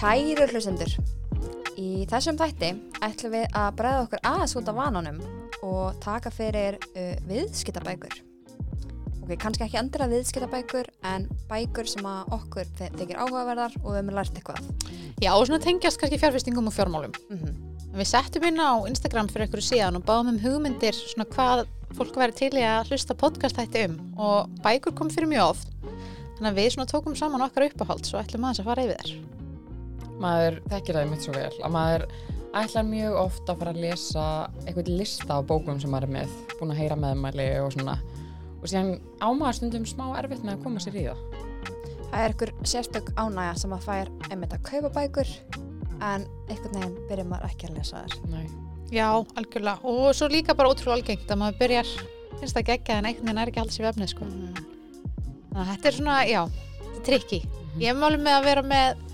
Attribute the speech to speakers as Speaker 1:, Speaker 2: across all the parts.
Speaker 1: Kæru hlustendur, í þessum þætti ætlum við að bregða okkur aðeins út af vananum og taka fyrir uh, viðskiptabækur. Ok, kannski ekki andra viðskiptabækur en bækur sem að okkur þykir áhugaverðar og við höfum lært eitthvað.
Speaker 2: Já, og svona tengjast kannski fjárfestingum og fjármálum.
Speaker 1: Mm
Speaker 2: Við settum inn á Instagram fyrir einhverju síðan og báðum um hugmyndir svona hvað fólk væri til í að hlusta podcast þætti um og bækur kom fyrir mjög oft. Þannig að við svona tókum saman okkar uppáhald svo ætlum aðeins að fara yfir þær.
Speaker 3: Maður þekkir það mitt svo vel að maður ætlar mjög oft að fara að lesa eitthvað lista af bókum sem maður er með búin að heyra meðmæli og svona og síðan á maður stundum smá erfitt með að koma sér í það
Speaker 1: Það er ykkur sérstök ánægja sem að fær einmitt að kaupa bækur en einhvern veginn byrjar maður ekki að lesa þær.
Speaker 3: Nei.
Speaker 2: Já, algjörlega. Og svo líka bara ótrúlega algengt að maður byrjar, finnst það geggja en einhvern veginn er ekki alltaf sér vefnið sko. Að þetta er svona, já, þetta er trikki. Ég hef málum með að vera með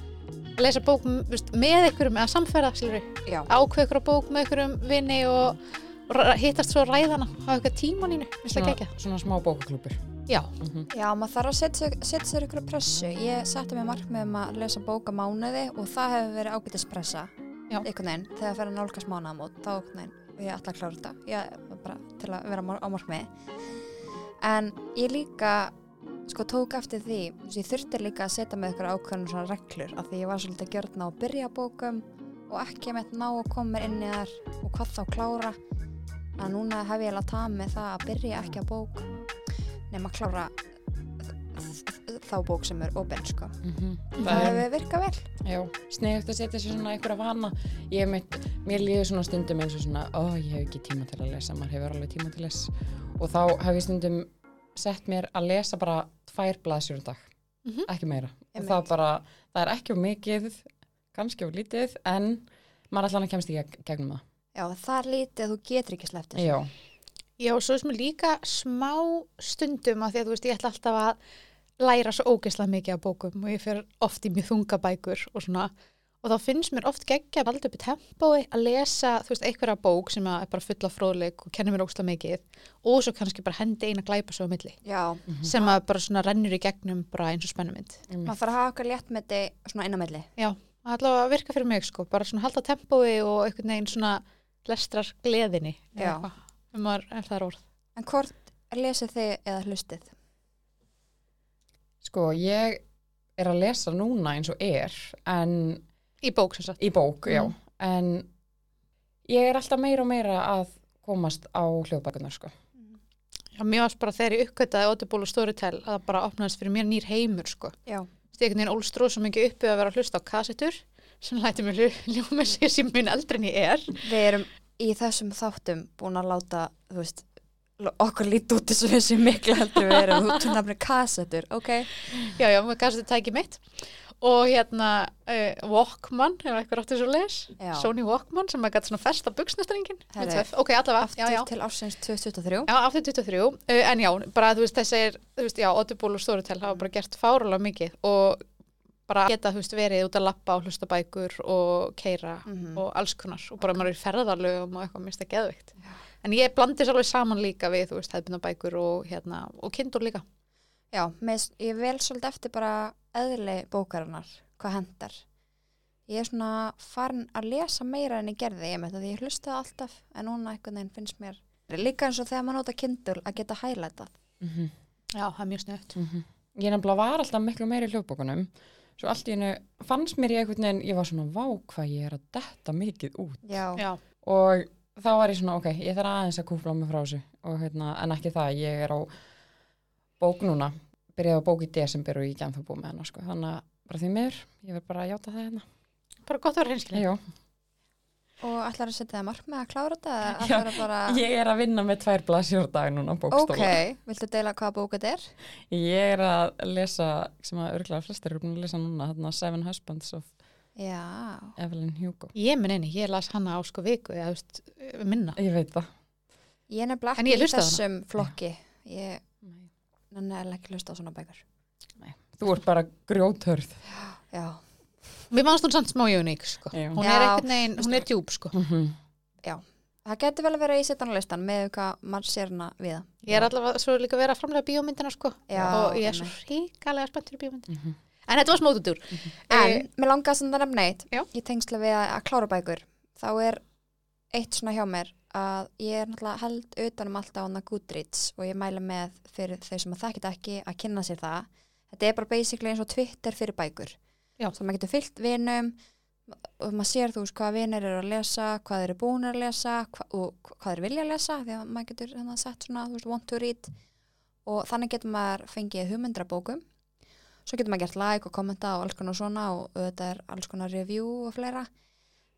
Speaker 2: að lesa bók veist, með einhverjum eða samferða, skilur
Speaker 1: Já,
Speaker 2: ákveð ykkur bók með einhverjum vinni og, og hittast svo ræðana hafa eitthvað tímanínu,
Speaker 3: svona,
Speaker 2: geggja
Speaker 3: svona smá bókaklúpur
Speaker 2: Já,
Speaker 3: mm
Speaker 1: Já, maður þarf að setja, sig- setja sér ykkur pressu. Ég setti mig markmið um að lesa bóka mánuði og það hefur verið ágætis pressa.
Speaker 2: Já.
Speaker 1: Einhvern veginn, þegar það fer að nálgast mánaðamót, þá einhvern veginn, og ég ætla að klára þetta. Ég, bara til að vera á markmiði. En ég líka, sko, tók eftir því, ég þurfti líka að setja með ykkur ákveðnum svona reglur, af því ég var svolítið gjörn á að byrja á bókum og ekki með ná að koma inn í þar og hvað þá klára. Að núna hef ég alveg að tala með það að byrja ekki á bók nema að klára þá bók sem er opinn sko.
Speaker 3: það
Speaker 1: Það
Speaker 3: er
Speaker 1: hefur virkað vel.
Speaker 3: já, sniðugt að setja sér svona einhverja vana ég mitt, mér líður svona stundum eins og svona ó, ég hef ekki tíma til að lesa maður hefur alveg tíma til að lesa og þá hef ég stundum sett mér að lesa bara tvær blaðsjur um dag
Speaker 2: Mhm.
Speaker 3: ekki meira og
Speaker 1: Einmitt.
Speaker 3: það bara, það er ekki of mikið kannski of lítið en maður allan kemst í geg- gegnum það
Speaker 1: Já, það er lítið að þú getur ekki sleppt þessu.
Speaker 3: já,
Speaker 2: já og svo er mér líka smá stundum að því að þú veist ég ætla alltaf að læra svo ógeðslega mikið af bókum og ég fer oft í mjög þunga bækur og svona og þá finnst mér oft geggja að valda upp í tempói að lesa, þú veist, einhverja bók sem er bara fulla fróðleik og kennir mér ógeðslega mikið og svo kannski bara hendi eina glæpa svo á milli
Speaker 1: Já,
Speaker 2: sem að bara svona rennur í gegnum bara eins og spennumynd
Speaker 1: maður þarf að hafa okkar léttmeti svona inn á milli.
Speaker 2: Já, það ætla að virka fyrir mig sko, bara svona halda tempói og einhvern veginn svona lestrar gleðinni eða um maður er það er orð.
Speaker 1: En hvort lesið þið eða hlustið?
Speaker 3: sko ég er að lesa núna eins og er en
Speaker 2: Í bók sem sagt.
Speaker 3: í bók, já
Speaker 2: Mhm.
Speaker 3: en ég er alltaf meira og meira að komast á hljóðbækunar sko
Speaker 2: Já, mér varst bara þegar ég uppkvætaði Audible og Storytel að það bara opnaðist fyrir mér nýr heimur sko.
Speaker 1: Já.
Speaker 2: Þú veist, einhvern veginn ólst svo mikið uppi að vera að hlusta á kassettur sem læti mér ljóma sig sem minn en ég er.
Speaker 1: Við erum í þessum þáttum búin að láta, þú veist, okkur lítið út þessu miklu heldur við erum út um nafni kassettur, ok?
Speaker 2: Já, já, með kassettur tæki mitt. Og hérna uh, Walkman, hefur eitthvað áttið svo.
Speaker 1: Já.
Speaker 2: Sony Walkman sem maður gæti svona fest á buksnastringin.
Speaker 1: Herri,
Speaker 2: Ok, allavega,
Speaker 1: Aftur
Speaker 2: já, já.
Speaker 1: til ársins 2023.
Speaker 2: Já, aftur 23, uh, en já, bara þú veist þessir, þú veist, já, Audible og Storytel hafa bara gert fárulega mikið og bara geta, þú veist, verið út að lappa og hlusta bækur og keira
Speaker 1: Mhm.
Speaker 2: og alls konar og bara maður er í ferðarlögum og eitthvað mista geðvikt. En ég blandi sér alveg saman líka við, þú veist, hefðbunna bækur og hérna, og kindur líka.
Speaker 1: Já, með, ég vel svolítið eftir bara eðli bókarinnar, hvað hendar. Ég er svona farin að lesa meira en ég gerði, ég með þetta, því ég hlustaði alltaf, en núna einhvern veginn finnst mér líka eins og þegar maður nota Kindle að geta hælætað.
Speaker 3: mm
Speaker 2: Já, það er mjög snögt.
Speaker 3: ég nefnilega var alltaf miklu meiri í hljóðbókunum svo allt í hennu fannst mér ég einhvern veginn ég var svona vá hvað ég er að detta mikið út.
Speaker 1: Já,
Speaker 2: Já,
Speaker 3: og þá var ég svona ok, ég þarf aðeins að kúfla mig frá þessu. Og hérna, en ekki það, ég er á bók núna byrjaði á bók í desember og ég gæm það búið með hana sko. þannig að bara því miður, ég verð bara að játa það hérna
Speaker 2: bara gott að vera hinskilin.
Speaker 3: Já,
Speaker 1: og ætlar að setja það markmið að klára þetta eða
Speaker 3: Já,
Speaker 1: að bara...
Speaker 3: ég er að vinna með tvær blaðsjór dag núna
Speaker 1: Ok,
Speaker 3: bókstóla
Speaker 1: viltu deila hvaða bók þetta er?
Speaker 3: ég er að lesa, sem að örglega flestir eru búin að lesa núna, þarna Seven Husbands of
Speaker 1: Já,
Speaker 3: Evelyn Hugo
Speaker 2: Ég minn eini, ég las hana á sko viku, eða, þú veist, minna.
Speaker 3: ég veit það
Speaker 1: ég er nefnilega ekki
Speaker 2: ég
Speaker 1: í þessum flokki. Ég nenni eða ekki hlusta á svona bækur.
Speaker 3: þú ert bara grjóthörð
Speaker 1: Já,
Speaker 2: Mér fannst hún samt smá uník, sko.
Speaker 3: Já.
Speaker 2: Hún
Speaker 1: Já,
Speaker 2: er hún er djúb, sko.
Speaker 3: Mhm.
Speaker 1: það getur vel að vera í sittanlistan með hvað mann sér hana við.
Speaker 2: Ég er allavega svo líka að vera að framlega bíómyndina, sko.
Speaker 1: Já,
Speaker 2: og ég er svo
Speaker 1: einmitt.
Speaker 2: ríkalega spennt fyrir bíómyndina.
Speaker 3: Mhm.
Speaker 2: En þetta var smótutúr.
Speaker 1: En mér langaði það nefna eitt
Speaker 2: Já.
Speaker 1: í tengslu við að, að klára bækur þá er eitt svona hjá mér að ég er náttúrulega held utanum alltaf á hana Goodreads og ég mæla með fyrir þau sem að þekkit ekki að kynna sér það. Þetta er bara basically eins og Twitter fyrir bækur.
Speaker 2: Já.
Speaker 1: svo maður getur fyllt vinum og maður sér þú veist hvað vinir eru að lesa hvað þeir eru búin að lesa hva, og hvað þeir vilja að lesa því að maður getur þannig sett svona veist want to read. Og þannig getur maður fengið hugmyndra bókum svo getur maður gert like og kommenta og alls konar svona og auðvitað er alls konar review og fleira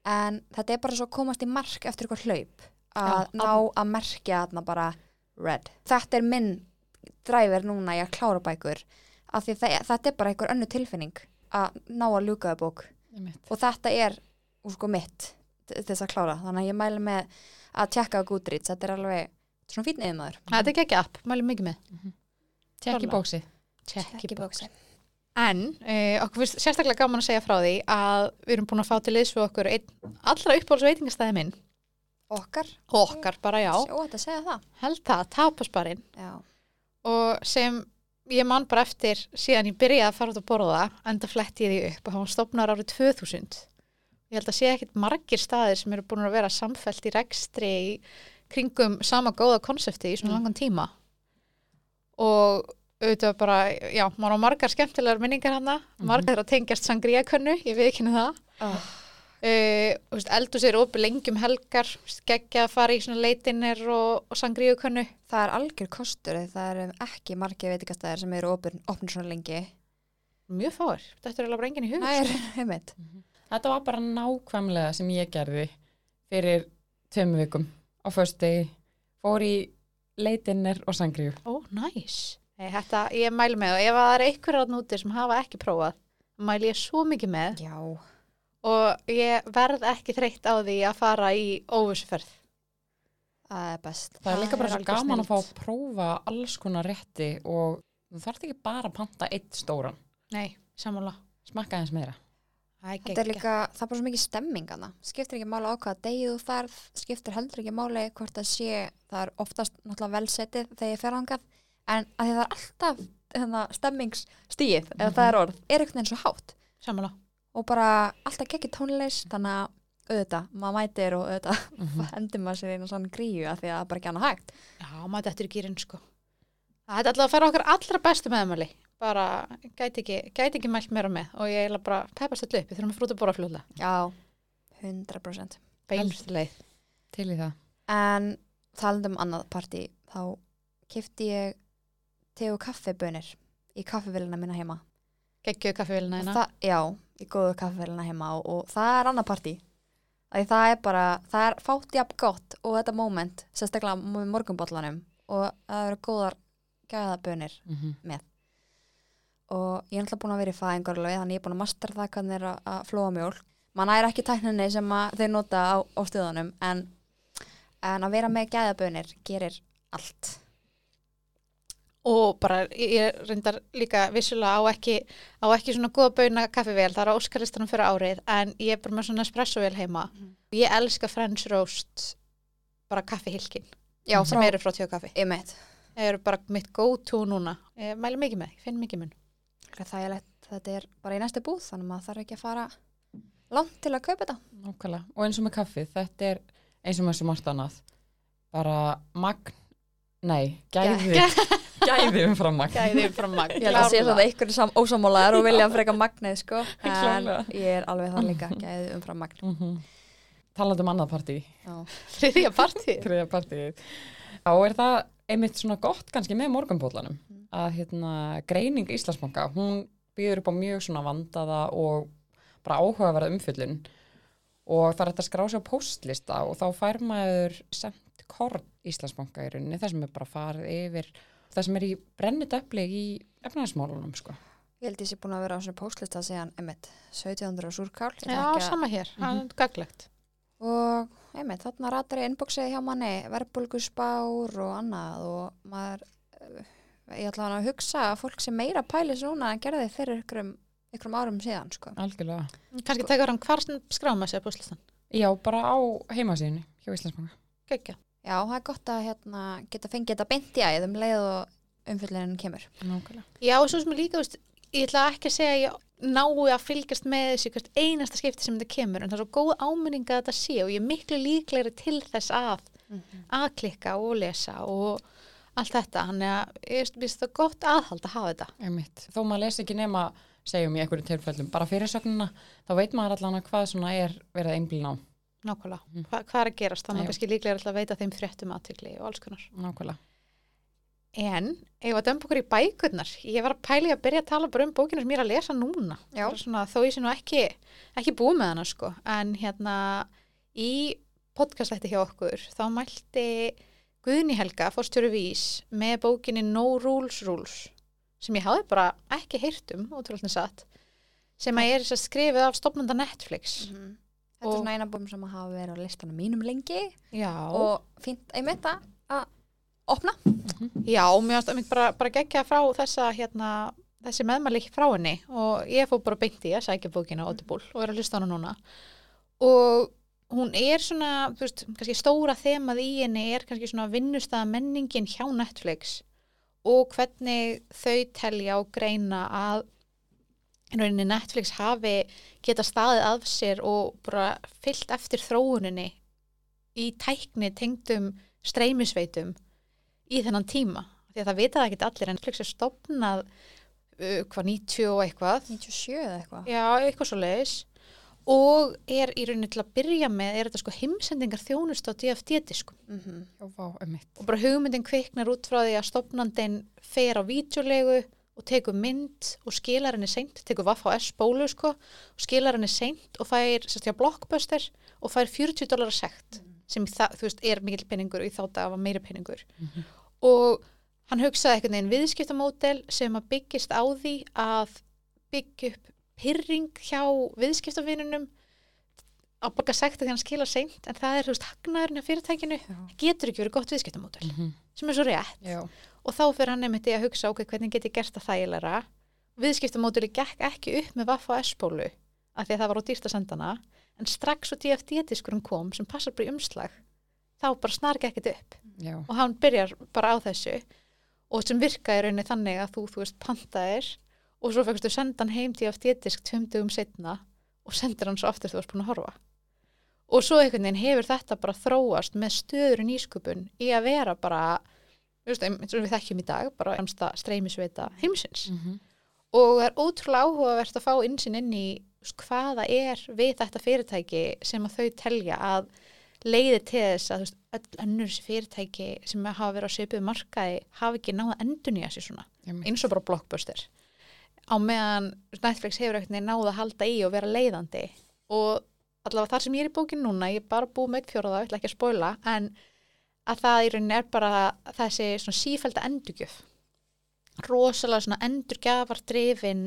Speaker 1: en þetta er bara svo að komast í mark eftir eitthvað hlaup að
Speaker 2: Já,
Speaker 1: ná að merkja þarna bara red. Þetta er minn dræfir núna í að klára bækur af því það, þetta er bara einhver önnu tilfinning að ná að ljúkaða bók. Og þetta er úr sko mitt þess að klára. Þannig að ég mæli með að tjekka á Goodreads. Þetta er alveg svona fínn yfirmaður
Speaker 2: Þetta er ekki app, mælum mikið með.
Speaker 3: Tjekki
Speaker 2: Klálega.
Speaker 3: bóksi.
Speaker 2: Tjekki
Speaker 1: bóksi
Speaker 2: En uh, okkur finnst sérstaklega gaman að segja frá því að við erum búin að fá til liðs við okkur einn, allra uppáhalds veitingastæði minn.
Speaker 1: okkar,
Speaker 2: Okkar bara já.
Speaker 1: sjó þetta segja það
Speaker 2: Held það, tapasbarinn.
Speaker 1: já,
Speaker 2: Og sem ég man bara eftir síðan ég byrjaði að fara út að borða enda fletti ég því upp og hann stopnar árið 2000. Ég held að sé ekkit margir staðir sem eru búin að vera samfellt í rekstri kringum sama góða konsepti í svona
Speaker 1: Mm.
Speaker 2: langan tíma. Og auðvitað bara, já, maður á margar skemmtilegar minningar hana, margar þeirra tengjast sangría könnu, ég veit ekki það.
Speaker 1: oh,
Speaker 2: Uh, eldus er opið lengjum helgar, geggja að fara í svona leitinir og, og sangríu könnu.
Speaker 1: það er algjör kostur það eru ekki margir veitingastæðir sem eru opin, opin svona lengi
Speaker 2: Mjög fáir, þetta er alveg bara enginn í hug.
Speaker 1: það er heimitt
Speaker 3: Þetta var bara nákvæmlega sem ég gerði fyrir tveim vikum á föstudegi, fór í leitinir og sangriðu.
Speaker 2: Ó, næs. Nei, Þetta, ég mæli með og ef það er einhverjar að núti sem hafa ekki prófað, mæli ég svo mikið með
Speaker 1: já,
Speaker 2: og ég verð ekki þreytt á því að fara í óvissuferð.
Speaker 1: það er best
Speaker 3: Það er líka bara svo gaman að fá að prófa alls konar rétti og þú þarf ekki bara að panta eitt stóran,
Speaker 2: Nei, sammála.
Speaker 3: smakka eins meira.
Speaker 2: Það er
Speaker 1: Þetta er líka, það er bara svo mikið stemming hana. Skiptir ekki máli á hvaða degið þú ferð, skiptir heldur ekki máli hvort það sé, það er oftast náttúrulega velsetið þegar ég fer hangað, en að því það er alltaf hérna, stemmingsstíð, eða það er orð, er einhvern veginn svo hátt.
Speaker 2: Sammála.
Speaker 1: Og bara alltaf gekki tónleis, þannig að auðvitað, maður mætir og auðvitað
Speaker 3: Mhm.
Speaker 1: hendur maður sér einu svona gríu að því að það er bara ekki annað hægt.
Speaker 2: Já, maður þetta er gýrin sko. Það er alltaf að fara okkar allra bestu meðmæli. Bara gæti ekki, gæti ekki mælt meira með og ég er bara peppast þetta upp. Við þurfum að frúta bóra fljóðlega.
Speaker 1: Já, 100%.
Speaker 2: Beinustu leið.
Speaker 3: Til í það.
Speaker 1: En talandi um annað partí, þá kifti ég te og kaffibönir í kaffivélina mína heima.
Speaker 2: Geggjöðu kaffevélina.
Speaker 1: Það, já, í góðu kaffivélina heima og, og það er annað partí. Það er bara, það er fátt jafn gott og þetta moment, sérstaklega með morgunbollanum og það eru góðar gæðabönir
Speaker 3: Mm
Speaker 1: og ég er alltaf búin að vera í fæðingarlöfi þannig ég er búin að mastera það hvernig er að, flóa mjólk. Man er ekki tækninni sem þeir nota á, á stöðunum en, en að vera með gæðabönir gerir allt.
Speaker 2: Og bara, ég reyndar líka vissulega á ekki, á ekki svona góða bauna kaffivél, það er á óskalistanum fyrir árið, en ég er bara með svona espressovél heima.
Speaker 1: Mhm.
Speaker 2: Ég elska French roast, bara kaffihilkin,
Speaker 1: Já,
Speaker 2: sem eru frá tjókaffi.
Speaker 1: Ég meitt.
Speaker 2: Það eru bara mitt go-to núna. Ég mæli mikið með, ég finn mikið mun.
Speaker 1: Það er lett, þetta er bara í næstu búð þannig að maður þarf ekki að fara langt til að kaupa þetta.
Speaker 3: Nákvæmlega. Og eins og með kaffið, þetta er eins og með svo margt annað. Bara magn, nei, gæði, gæði umfram magn.
Speaker 2: Gæði frá magn.
Speaker 1: Ég held að sé þetta ykkur sam ósamálaðar og vilja freka magnið sko en ég er alveg það líka gæðið umfram magn.
Speaker 3: Mm -hmm. Talandi um annað partí.
Speaker 2: Þriðja partíð.
Speaker 3: þriðja partíð. Þá er það einmitt svona gott kannski með morgunbólanum
Speaker 1: Mm.
Speaker 3: að hérna, greining Íslandsbanka, hún býður upp á mjög svona vandaða og bara áhugaverða umfyllun og það er hægt að skrá sig á postlista og þá fær maður sendt korn Íslandsbanka í rauninni, það sem er bara farið yfir það sem er í brennidöfli í efnaðismálunum sko.
Speaker 1: Ég held ég sé búin að vera á svona póstlista síðan einmitt 1700 og súrkál
Speaker 2: Já,
Speaker 1: ekki að-
Speaker 2: sama hér, það er gaglegt.
Speaker 1: og einmitt þarna ratar ég inboxið hjá manni verbulguspár og annað og maður eh, ég ætla að hugsa að fólk sem meira pælis núna en gerði fyrir ykkurum, ykkurum árum síðan sko.
Speaker 3: Algjörlega.
Speaker 2: Kannski tekur hann hvar skráma sig að búslistan.
Speaker 3: Já, bara á heimasíðinu hjá Íslandsbanka.
Speaker 2: Gekkja.
Speaker 1: Já, það er gott að hérna, geta fengið þetta beint í æð um leið og umfyllinin kemur.
Speaker 3: Nákvæmlega.
Speaker 2: Já, og svo sem ég líka, veist, ég ætla ekki að segja að ég nái að fylgjast með þessu hvert einasta skipti sem þetta kemur en það er svo góð áminning að þetta sé og ég er miklu líklegri til þess að að klikka og lesa og allt þetta, hann er að ég finnst það gott aðhald að hafa þetta
Speaker 3: Einmitt. Þó maður les ekki nema, segjum í einhverjum tilfellum, bara fyrirsögnuna, þá veit maður allan að hvað svona er verið einblín á.
Speaker 2: Nákvæmlega,
Speaker 3: Mhm.
Speaker 2: Hva, hvað er að gerast? Þannig að kannski líklegri alltaf að veita þeim fréttum aðtökli og alls konar.
Speaker 3: Nákvæmlega.
Speaker 2: en, ef að dömpa okkur í bækurnar? Ég var að pæli að byrja að tala bara um bókina sem ég er að lesa núna. Svona, þó ég sé nú ekki, ekki búið með hana sko. en hérna í podcastætti hjá okkur þá mælti Guðni Helga fórstjóri vís með bókinni No Rules Rules sem ég hafði bara ekki heyrt um ótrúlega satt sem að er skrifið af stopnanda Netflix.
Speaker 1: Mhm. Þetta er svona eina búin sem hafa verið á listanum mínum lengi.
Speaker 2: Já,
Speaker 1: og fínt einmitt að opna.
Speaker 2: já, mér finnst bara, bara gegja frá þessa hérna þessi meðmæli frá henni. Og ég fór bara beint í að sækja bókina á Audible og er að hlusta á hana núna. Og hún er svona, þú veist, kannski stóra þemað í henni er kannski svona vinnustæða menningin hjá Netflix og hvernig þau telja og greina að rauninni Netflix hafi geta staðið af sér og bara fyllt eftir þróuninni í tækni tengdum streymisveitum í þennan tíma. Því að það vita það ekki allir en Netflix er stopnað uh, hvað 90 og eitthvað?
Speaker 1: 97 eða eitthvað.
Speaker 2: já, eitthvað svo leiðis og er í rauninni til að byrja með er þetta sko heimsendingar þjónust á DFD-diskum
Speaker 1: Mm -hmm.
Speaker 2: Og bara hugmyndin kviknar út frá því að stopnandin fer á vídeolegu og tekur mynd og skilar henni seint, tekur Vaff á S-bólu sko, og skilar henni seint og fær sérstjá blockbuster og fær 40 dólar sekt sem í það, þú veist, er mikill penningur og í þá dag var meiri penningur og hann hugsaði einhvern veginn viðskiptamódel sem að byggist á því að byggja upp pyrring hjá viðskiptavinunum að borga sekta því hann skila seint en það er, þú veist, hagnaðurinn af fyrirtækinu það getur ekki verið gott viðskiptamódel
Speaker 3: Mhm.
Speaker 2: sem er svo rétt.
Speaker 3: Já.
Speaker 2: Og þá fyrir hann nefndi að hugsa ok, hvernig get ég gert það þægilega viðskiptamódeli gekk ekki upp með Vaff og S-bólu af því að það var á dýrsta sendana en strax og DFD-diskurinn kom sem passar bara í umslag þá bara snar ekkert upp.
Speaker 3: Já.
Speaker 2: og hann byrjar bara á þessu og sem virkaði rauninni þannig að þú, þú veist, pantaðir og svo fækstu sendan heim DFD-disk tveimtugum setna og sendir hann svo aftur þú varst búin að horfa. Og svo einhvern veginn hefur þetta bara þróast með stöður nýsköpun í að vera bara eins og við þekkjum í dag bara emsta streymisveita heimsins.
Speaker 3: Mhm.
Speaker 2: og það er ótrúlega áhugavert að fá insinn inn í hvaða er við þetta fyrirtæki sem að þau telja að leiði til þess að öll önnur fyrirtæki sem hafa verið á svipuð markaði hafa ekki náða endunýja sér svona eins og bara blockbuster. Á meðan Netflix hefur ekkert náða að halda í og vera leiðandi. Og allavega þar sem ég er í bókin núna ég er bara búið með fjóraða, ég ætla ekki að spoila en að það í rauninni er bara þessi svona sífælda endurgjöf rosalega svona endurgjafar drifin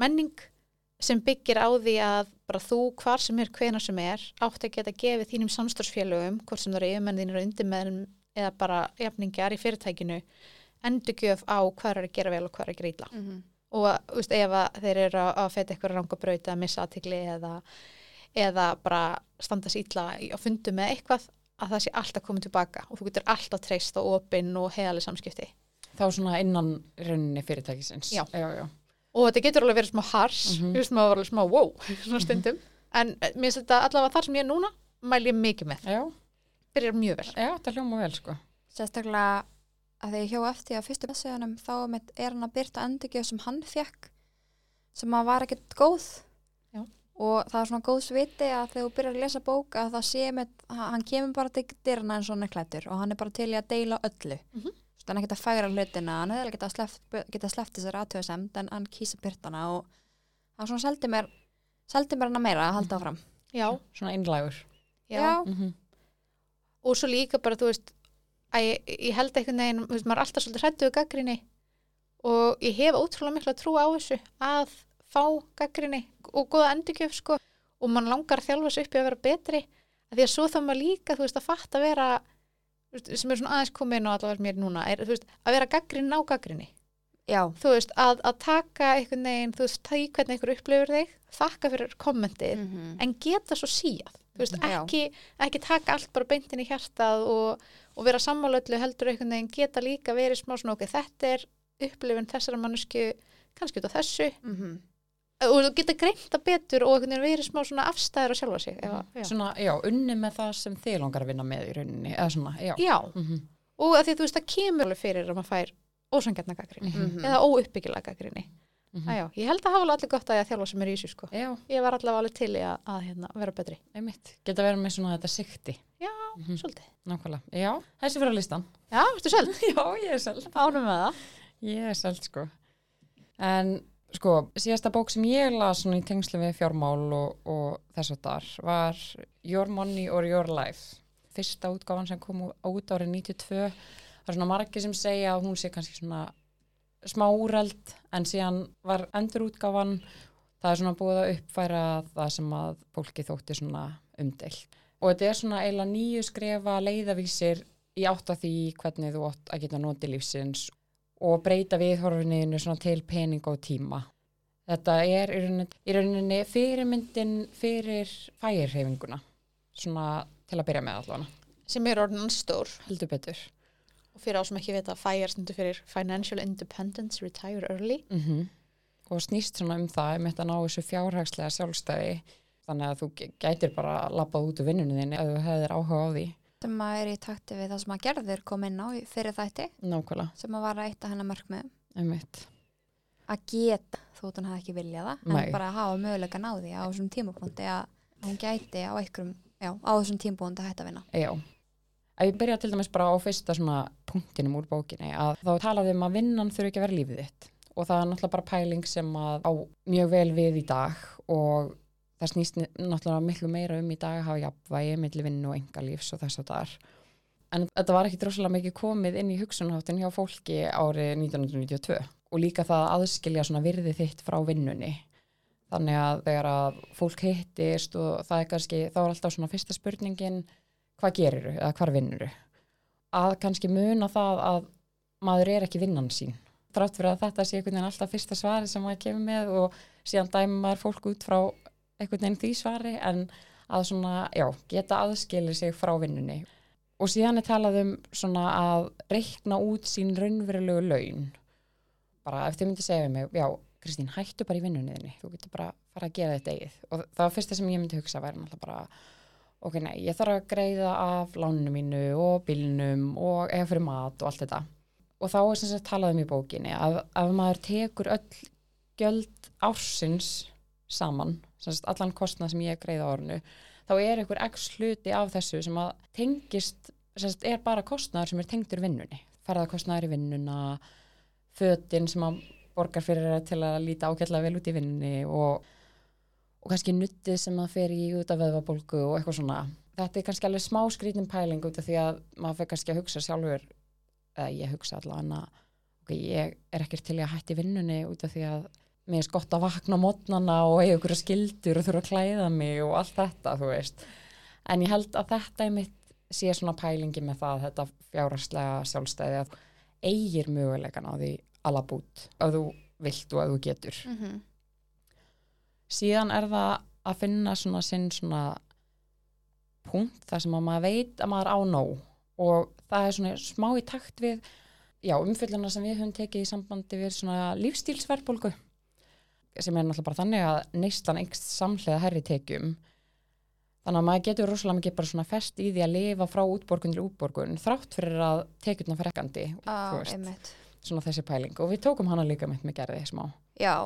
Speaker 2: menning sem byggir á því að bara þú hvar sem er, hvena sem er átt að geta gefið þínum samstórsfélögum hvort sem það eru yfirmenn þínir og undirmenn eða bara jafningjar í fyrirtækinu endurgjöf á hvað er að gera vel og hvað er að gera illa
Speaker 1: Mm -hmm.
Speaker 2: og að, veist, ef að þeir eru að, að feta eitthvað rangabraut eða missa aðtikli eða, eða bara standa sér illa í- á fundu með eitthvað að það sé alltaf komið tilbaka og þú getur alltaf treyst á opinn og heiðaleg samskipti
Speaker 3: Þá svona innan rauninni fyrirtækisins.
Speaker 2: Já.
Speaker 3: Já, já.
Speaker 2: og þetta getur alveg verið smá hars þú veist maður var alveg smá wow svona stundum en eh, mér finnst þetta allavega þar sem ég er núna mæl ég mikið með,
Speaker 3: Já,
Speaker 2: byrjar mjög vel
Speaker 3: já, það hljóma vel, sko.
Speaker 1: Sérstaklega að þegar ég hjó eftir að fyrstu bessiðanum þá er hann að byrta endurgjöf sem hann fekk sem að var ekkert góð. Og það er svona góð sviti að þegar þú byrjar að lesa bók að það sé með, hann kemur bara til dyrna hann er klættur og hann er bara til í að deila öllu
Speaker 2: Mhm.
Speaker 1: Svo hann er ekkert að færa hlutina, hann hefði geta sleppt, geta sleppt þessar aðtöðasemd en hann kýsa byrtana og það svona seldi mér seldi mér hann að meira að halda áfram
Speaker 2: já,
Speaker 3: Svona innlægur.
Speaker 2: já.
Speaker 3: Mm
Speaker 2: og svo líka bara þú veist að ég, ég held einhvern veginn, þú veist, maður er alltaf svolítið hrættuðu gaggrinni og ég hef ótrúlega miklu að trúa á þessu að fá gaggrinni og góða endurgjöf sko. Og mann langar að þjálfa sig upp í að vera betri að því að svo þá maður líka, þú veist, að fatta að vera sem er svona aðeins komin og allavega mér núna, er, veist, að vera gaggrinni á gaggrinni
Speaker 1: Já,
Speaker 2: þú veist, að, að taka einhvern veginn, þú veist, það í hvernig einhver upplifur þig þakka fyrir kommentið
Speaker 1: -hmm.
Speaker 2: en geta svo þú veist, ekki, ekki taka allt bara beintin í hjartað og, og vera sammálöllu heldur einhvern veginn geta líka verið smá svona ok, þetta er upplifin þessara mannesku kannski út af þessu.
Speaker 1: Mhm.
Speaker 2: Og þú geta greint það betur og verið smá svona afstæður að sjálfa sig að- já.
Speaker 3: Svona, já, unni með það sem þið langar að vinna með í rauninni, eða svona, já.
Speaker 2: já,
Speaker 3: Mhm.
Speaker 2: og að því að þú veist það kemur alveg fyrir að maður fær ósangjarna gaggrinni
Speaker 1: Mhm.
Speaker 2: eða óuppbyggilega gaggrinni
Speaker 3: Mhm.
Speaker 2: já, ég held að hafa allir gott að ég að þjálfa sem er í þessu sko.
Speaker 3: Já,
Speaker 2: ég var allavega alveg til í að, að hérna, vera betri
Speaker 3: einmitt. Geta verið með svona þetta sikti.
Speaker 2: já,
Speaker 3: Mhm.
Speaker 2: svolítið
Speaker 3: Nákvæmlega. Já, þessi fyrir að listan.
Speaker 2: já, veistu selv,
Speaker 3: Já, ég er selv.
Speaker 2: ánum með það
Speaker 3: Ég er selv, sko. En, sko, síðasta bók sem ég las í tengslu við fjármál og, og þess að þar var Your Money or Your Life. Fyrsta útgáfan sem kom út árið 92. Það er svona margir sem segja að hún sé kannski svona smá úreld en síðan var endur útgáfan það er svona búið að uppfæra það sem að fólki þótti svona umdeilt. Og þetta er svona eiginlega nýju skrefa leiðavísir í átt að því hvernig þú átt að geta notið lífsins og breyta viðhorfinniðinu til pening og tíma. Þetta er í rauninni, í rauninni fyrirmyndin fyrir fæirheifinguna, svona til að byrja með allavega,
Speaker 2: sem er orðin stór
Speaker 3: heldur betur.
Speaker 2: og fyrir á sem ekki vita FIRE stundu fyrir Financial Independence Retire Early
Speaker 3: Mm Og snýst svona um það, um þetta ná þessu fjárhagslega sjálfstæði, þannig að þú gætir bara labbað út úr vinnunni þinni ef þú hefðir áhuga á því.
Speaker 1: Sem að er í takti við það sem að gerður kom inn á fyrir þætti
Speaker 3: Nákvæmlega,
Speaker 1: sem að vara eitt af hennar mörgmiðum
Speaker 3: einmitt.
Speaker 1: að geta þótt hún hefði ekki viljað það
Speaker 3: Nei.
Speaker 1: en bara að hafa möguleika náði á þessum tímapunkti að hún gæti á einhverjum já, á þessum tímapunkti að hætta að vinna
Speaker 3: Já. Ef ég byrja til dæmis bara á fyrsta svona punktinum úr bókinni að þá talaði um að vinnan þurfi ekki að vera lífið þitt og það er náttúrulega bara pæling sem að á mjög vel við í dag og það snýst náttúrulega miklu meira um í dag að hafa jafnvægi milli vinnu og engalífs og þess að það er. En þetta var ekki droslega mikið komið inn í hugsunháttin hjá fólki árið 1992 og líka það að aðskilja svona virði þitt frá vinnunni. Þannig að þegar að fólk hittist og það er kannski, þá er alltaf svona fyrsta spurningin hvað geriru eða hvar vinnuru að kannski muna það að maður er ekki vinnan sín þrátt fyrir að þetta sé einhvern veginn alltaf fyrsta svari sem maður kemur með og síðan dæmi maður fólk út frá einhvern veginn því svari en að svona, já, geta aðskilið sig frá vinnunni. Og síðan er talað um svona að reikna út sín raunverulegu laun. Bara ef þið myndi segja við mig, já, Kristín, hættu bara í vinnunni þinni, þú getur bara fara að gera þetta eigið. Og það var fyrsta sem ég myndi hugsa væri náttúrulega bara ok, nei, ég þarf að greiða af láninu mínu og bílnum og eða fyrir mat og allt þetta. Og þá er sem sagt talað um í bókinni að ef maður tekur öll gjöld ársins saman, sagt allan kostnað sem ég greiða á ornu, þá er einhver x hluti af þessu sem að tengist, sagt er bara kostnaður sem er tengdur vinnunni. Ferðarkostnaður í vinnuna, fötin sem að borgar fyrir til að líta ágætlega vel út í vinnunni og og kannski nuttið sem það fer í út af veðvabólgu og eitthvað svona. Þetta er kannski alveg smá skrítin pæling út af því að maður fyrir kannski að hugsa sjálfur, eða ég hugsa allavega að ok, ég er ekkert til að hætti vinnunni út af því að mér er gott að vakna mótnana og eiga ykkur skildur og þurfa að klæða mig og allt þetta, þú veist. En ég held að þetta er mitt sé svona pælingi með það, þetta fjárhagslega sjálfstæði að eigir möguleikan á því alabút, ef þú vilt og ef þú getur
Speaker 1: mm -hmm.
Speaker 3: síðan er það að finna svona sinn svona punkt þar sem að maður veit að maður á nóg og það er svona smá í takt við já, umfylluna sem við höfum tekið í sambandi við svona lífstílsverðbólgu sem er náttúrulega bara þannig að neistan engst samhlega herri tekjum. Þannig að maður getur rosalega mikið bara svona fest í því að lifa frá útborgun til útborgun þrátt fyrir að tekjurna þú veist,
Speaker 1: einmitt.
Speaker 3: Svona þessi pæling. Og við tókum hana líka mitt með gerði smá.
Speaker 1: Já,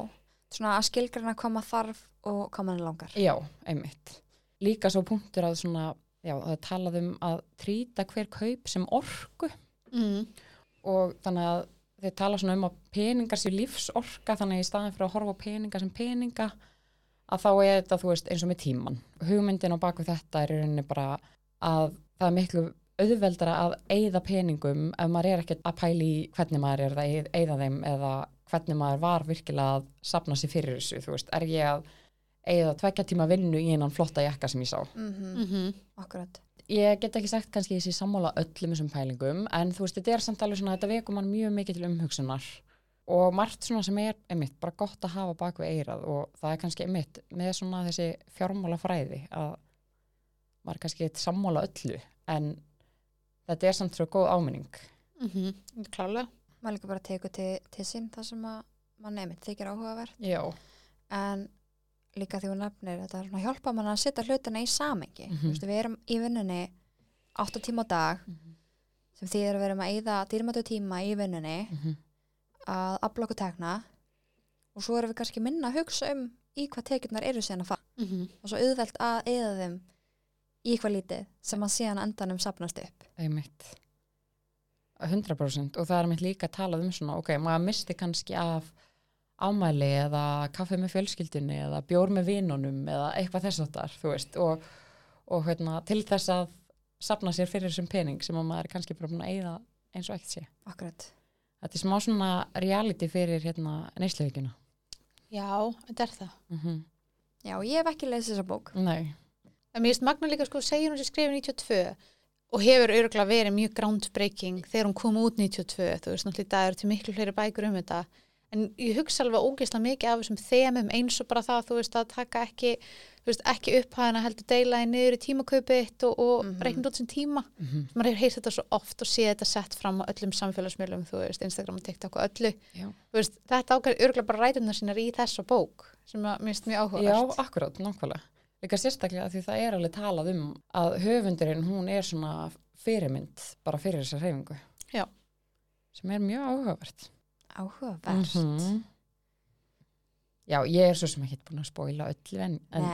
Speaker 1: svona að skilgrana maður þarf og hvað maður langar.
Speaker 3: Já, einmitt. Líka svo punktur að svona, já, það er talað um að trýta hver kaup sem orku.
Speaker 2: Mm.
Speaker 3: og þannig að þeir tala svona um að peningar séu lífsorka þannig að í staðin fyrir að horfa á peninga sem peninga að þá er þetta, þú veist, eins og með tíman. Hugmyndin á baku þetta er í rauninni bara að það er miklu auðveldara að eyða peningum ef maður er ekkert að pæli í hvernig maður er að eyða þeim eða hvernig maður var virkilega að sapna sér fyrir þessu, þú veist, er ég að eyða tvekja tíma vinnu í einan flotta jakka sem ég sá.
Speaker 1: mm -hmm.
Speaker 2: Mm -hmm.
Speaker 1: akkurat
Speaker 3: Ég get ekki sagt kannski þessi sammála öllum þessum pælingum, en þú veist, þetta er samt alveg svona, þetta vekum mann mjög mikið til umhugsunar og margt svona sem er einmitt bara gott að hafa bak við eirað og það er kannski einmitt með svona þessi fjármála fræði að maður kannski eitt sammála öllu, en þetta er samt svo góð áminning.
Speaker 2: Mm -hmm. Klálega
Speaker 1: maður líka bara tekur til, til sín það sem að mann nefnir þykir áhugavert
Speaker 3: Já,
Speaker 1: en líka því hún nefnir þetta er svona hjálpa mann að setja hlutina í samengi mm -hmm. við erum í vinnunni 8 tíma á dag sem því að við erum að eyða dýrmætu tíma í vinnunni
Speaker 3: Mhm.
Speaker 1: að afla okkur tekna og svo erum við kannski minna að hugsa um í hvað tekjurnar eru síðan að fara
Speaker 2: Mhm.
Speaker 1: og svo auðvelt að eyða þeim í eitthvað lítið sem að síðan endanum sapnast upp
Speaker 3: einmitt 100% og það er mitt líka að tala um svona, ok, maður misti kannski af ámæli eða kaffi með fjölskyldunni eða bjór með vinunum eða eitthvað þess að þar, þú veist og, og hérna, til þess að sapna sér fyrir þessum pening sem að maður er kannski bara búin að eyða eins og ekkert sé.
Speaker 1: Akkurat.
Speaker 3: Þetta er smá svona reality fyrir hérna neysluvíkjuna
Speaker 2: Já, þetta er það.
Speaker 3: mm
Speaker 1: Já, ég hef ekki lesið þessa bók.
Speaker 3: Nei,
Speaker 2: En mér finnst Magna líka sko segja hún sem skrifið 92 og hefur örgulega verið mjög groundbreaking þegar hún kom út 92, þú veist náttúrulega dag eru til miklu fleiri bækur um þetta en ég hugsa alveg ógeðslega mikið af þessum þemum eins og bara það, þú veist, að taka ekki veist, ekki upphæðina heldur deila í niður í tímakaupitt og, og mm. -hmm. reikna út sem tíma.
Speaker 3: mm
Speaker 2: Maður hefur heyrt þetta svo oft og séð þetta sett fram á öllum samfélagsmiðlum, þú veist, Instagram og TikTok og öllu.
Speaker 3: Já.
Speaker 2: Veist, þetta ákveður örgulega bara rætunar sínar í þessa bók sem að mér finnst mjög
Speaker 3: Já,
Speaker 2: áhugavert.
Speaker 3: akkurát, nákvæmlega. Líka sérstaklega því það er alveg talað um að höfundurinn, hún er svona fyrirmynd bara fyrir þessa hreyfingu.
Speaker 2: Já.
Speaker 3: Sem er mjög áhugavert.
Speaker 1: Áhugavert
Speaker 3: Mhm. Já, ég er svo sem ekki búin að spóila öllu en, en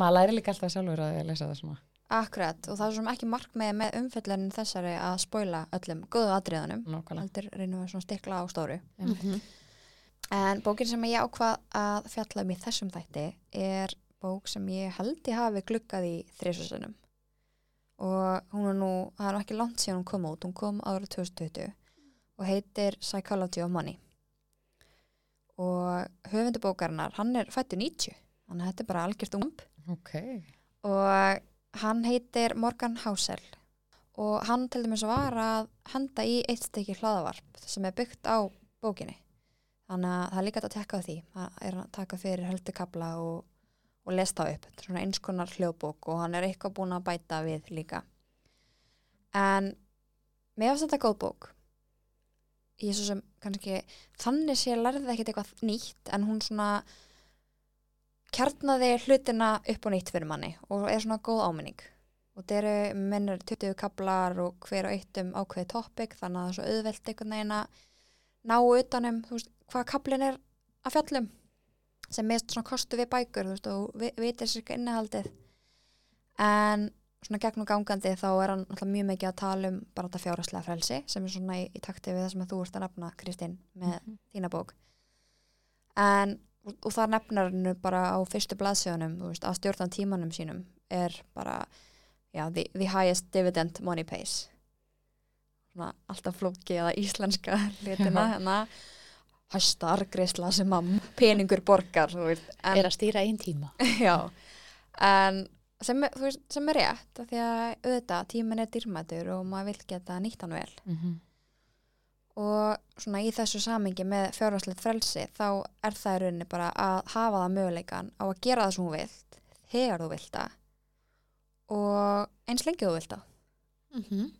Speaker 3: maður læri líka alltaf sjálfur að lesa það svona.
Speaker 1: akkurat og það er svona ekki markmið með umfyllunin þessari að spoila öllum góðu atriðanum
Speaker 3: Nákvæmlega.
Speaker 1: heldur reynum við svona stikla á stóru
Speaker 3: Einmitt.
Speaker 2: Mhm.
Speaker 1: En bókin sem ég ákvað að fjalla um í þessum þætti er bók sem ég held ég hafi gluggað í þrísusunum. Og hún er nú, það er ekki langt síðan hún kom út, hún kom ára 2020 og heitir Psychology of Money. Og höfundu bókarinnar, hann er fættu 90, þannig að þetta er bara algjört umb.
Speaker 3: Ok.
Speaker 1: Og hann heitir Morgan Housel og hann til dæmis var að henda í eitt stykki hlaðavarp sem er byggt á bókinni. Þannig að það er líka að tekka á því. Það er að taka fyrir höldukabla og, og lesa það upp. Þetta er svona eins konar hljóðbók og hann er eitthvað búin að bæta við líka. En mér finnst þetta góð bók. Ég svo sem kannski þannig sé lærði ekkert eitthvað nýtt en hún svona kjarnaði hlutina upp og nýtt fyrir manni og er svona góð áminning. Og þetta eru minnur 20 kablar og hver og eitt um ákveði topic þannig að það er svo auðvelt einhvern veginn að ná utanum veist, hvað kablin er að fjallum sem mest svona kostu við bækur veist, og vi, vitir sér ekki innihaldið en svona gegn og gangandi þá er hann alltaf mjög mikið að tala um bara þetta fjárhastlega frelsi sem er svona í, í takti við það sem þú ert að nefna Kristín með
Speaker 3: Mhm.
Speaker 1: þína bók en og, og það nefnar hennu bara á fyrstu blaðsjónum veist, að stjórnan tímanum sínum er bara já, the, the highest dividend money pays svona alltaf flóki eða íslenska hlutina
Speaker 3: Já.
Speaker 1: hérna hæsta argreisla sem að peningur borgar
Speaker 2: Er að stýra einn tíma.
Speaker 1: já, en sem, veist, sem er rétt því að auðvitað tíminn er dýrmætur og maður vil geta nýtt hann vel
Speaker 3: Mm
Speaker 1: og svona í þessu samingi með fjárhagslegt frelsi þá er það í rauninni bara að hafa það möguleikan á að gera það sem þú vilt þegar þú vilt það og eins lengi þú vilt það
Speaker 2: Mm -hmm.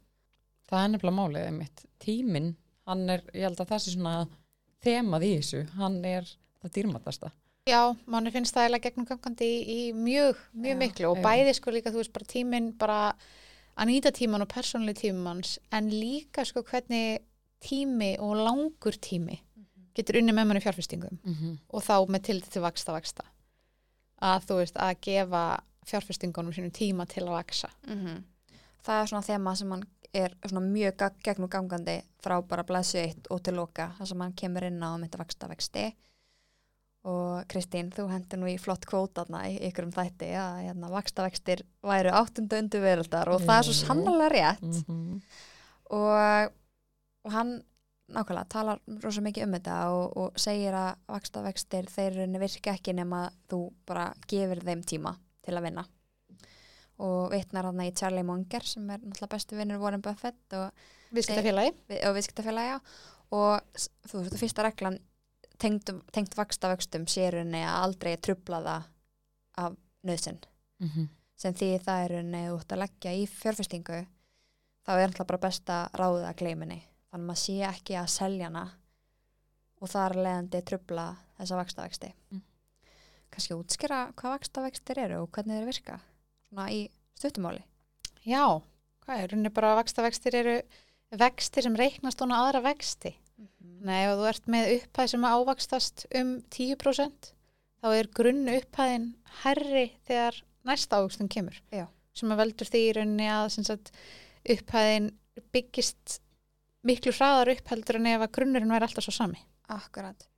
Speaker 3: Það er nefnilega málið einmitt. Tíminn, hann er, ég held að það sé svona þemað í þessu, hann er það dýrmatasta.
Speaker 2: Já, manni finnst það eiginlega gegnum gangandi í, í mjög, mjög
Speaker 1: Já,
Speaker 2: miklu og bæði sko líka, þú veist, bara tíminn bara að nýta tíman og persónlega tímans en líka sko hvernig tími og langur tími getur unni með manni fjárfestingum
Speaker 3: Mm -hmm.
Speaker 2: og þá með til til vaksta vaksta að þú veist, að gefa fjárfestingunum sínum tíma til að vaksa
Speaker 1: það er svona þema sem hann er svona mjög gegnum gangandi frá bara blæsu eitt og til loka þar sem hann kemur inn á mynda vaksta vexti og Kristín, þú hendur nú í flott kvótaðna í ykkur um þætti að hérna, vaksta vextir væru áttundu undir veröldar og það er svo
Speaker 3: Já.
Speaker 1: sannlega rétt
Speaker 3: Mhm.
Speaker 1: og, og hann nákvæmlega talar rosa mikið um þetta og, og segir að vaksta vextir þeir virka ekki nema þú bara gefur þeim tíma til að vinna og vitnar hann í Charlie Munger sem er náttúrulega bestu vinnur Warren Buffett og,
Speaker 2: Viðskiptafélagi
Speaker 1: vi- og og þú veist, fyrsta reglan tengt, tengt vaksta vextum sérunni að aldrei trubla það af nöðsinn
Speaker 3: Mhm.
Speaker 1: sem því það er rauninni út að leggja í fjárfestingu þá er alltaf bara besta ráðið að gleyminni þannig að maður sé ekki að selja hana og þar leðandi trubla þessa vakstavexti.
Speaker 3: Mm.
Speaker 1: Kannski útskýra hvað vakstavextir eru og hvernig þeir virka svona í stuttumáli.
Speaker 2: Já, hvað er, rauninni bara vakstavextir eru vextir sem reiknast á aðra vexti. Nei, ef þú ert með upphæð sem ávakstast um 10% þá er grunn upphæðin herri þegar næsta ávakstun kemur.
Speaker 1: Já.
Speaker 2: Sem að veldur því í rauninni að sagt, upphæðin byggist miklu hraðar upp heldur en ef að grunnurinn væri alltaf svo sami.
Speaker 1: Akkurat.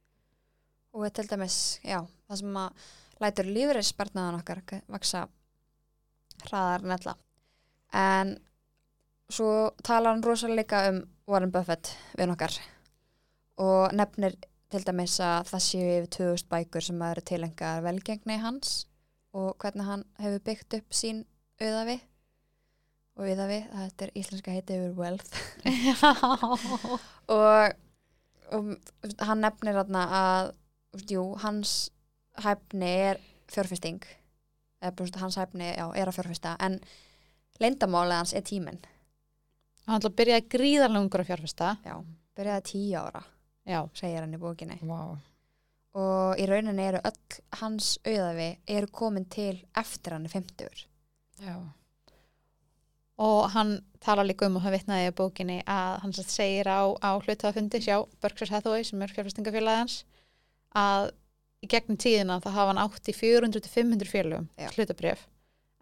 Speaker 1: Og við til dæmis, já, það sem að lætur lífriðsbarnaðan okkar k- vaksa hraðar en ella. En svo talar hann rosalega um Warren Buffett við okkar og nefnir til dæmis að það séu yfir 2000 bækur sem eru tilengar velgengni hans og hvernig hann hefur byggt upp sín auðafi og auðafi, þetta er íslenska heiti yfir wealth. Og, og hann nefnir að jú, hans hæfni er svona, hans hæfni já, er að fjárfesta en leyndamálið hans er tíminn.
Speaker 2: Hann ætla að byrja að gríðarlega ungur að fjárfesta.
Speaker 1: já, byrjaði tíu ára
Speaker 2: Já.
Speaker 1: segir hann í bókinni
Speaker 3: Vá.
Speaker 1: og í rauninni eru öll hans auðafi eru komin til eftir hann er 50
Speaker 3: Já.
Speaker 2: Og hann talar líka um og hann vitnaði í bókinni að hann segir á, á hlutafundi sjá Berkshire Hathaway sem er fjárfestingafélagans að í gegnum tíðina þá hafa hann átt í 400-500 félagum
Speaker 1: Já.
Speaker 2: hlutabrjöf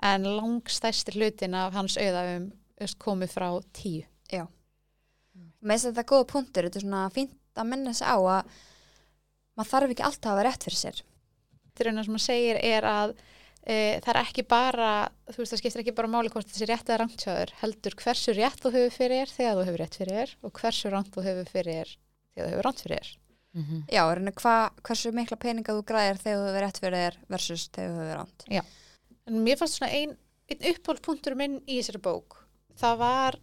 Speaker 2: en langstæsti hlutin af hans auðafum komið frá tíu.
Speaker 1: með þess að þetta er góða punktur þetta er svona fínt að minna sig á að maður þarf ekki alltaf að vera rétt fyrir sér
Speaker 2: Þetta er eina sem hann segir er að e, það er ekki bara, þú veist það skiptir ekki bara máli hvort þessi rétt eða rangt hjá þér, heldur hversu rétt þú hefur fyrir þér þegar þú hefur rétt fyrir þér og hversu rangt þú hefur fyrir þér þegar þú hefur rangt fyrir þér.
Speaker 3: Mm -hmm.
Speaker 1: já, rauninni hva, hversu mikla peninga þú græðir þegar þú hefur rétt fyrir þér versus þegar þú hefur ránt
Speaker 2: En mér fannst svona ein, ein uppáhaldspunktur minn í þessari bók. Það var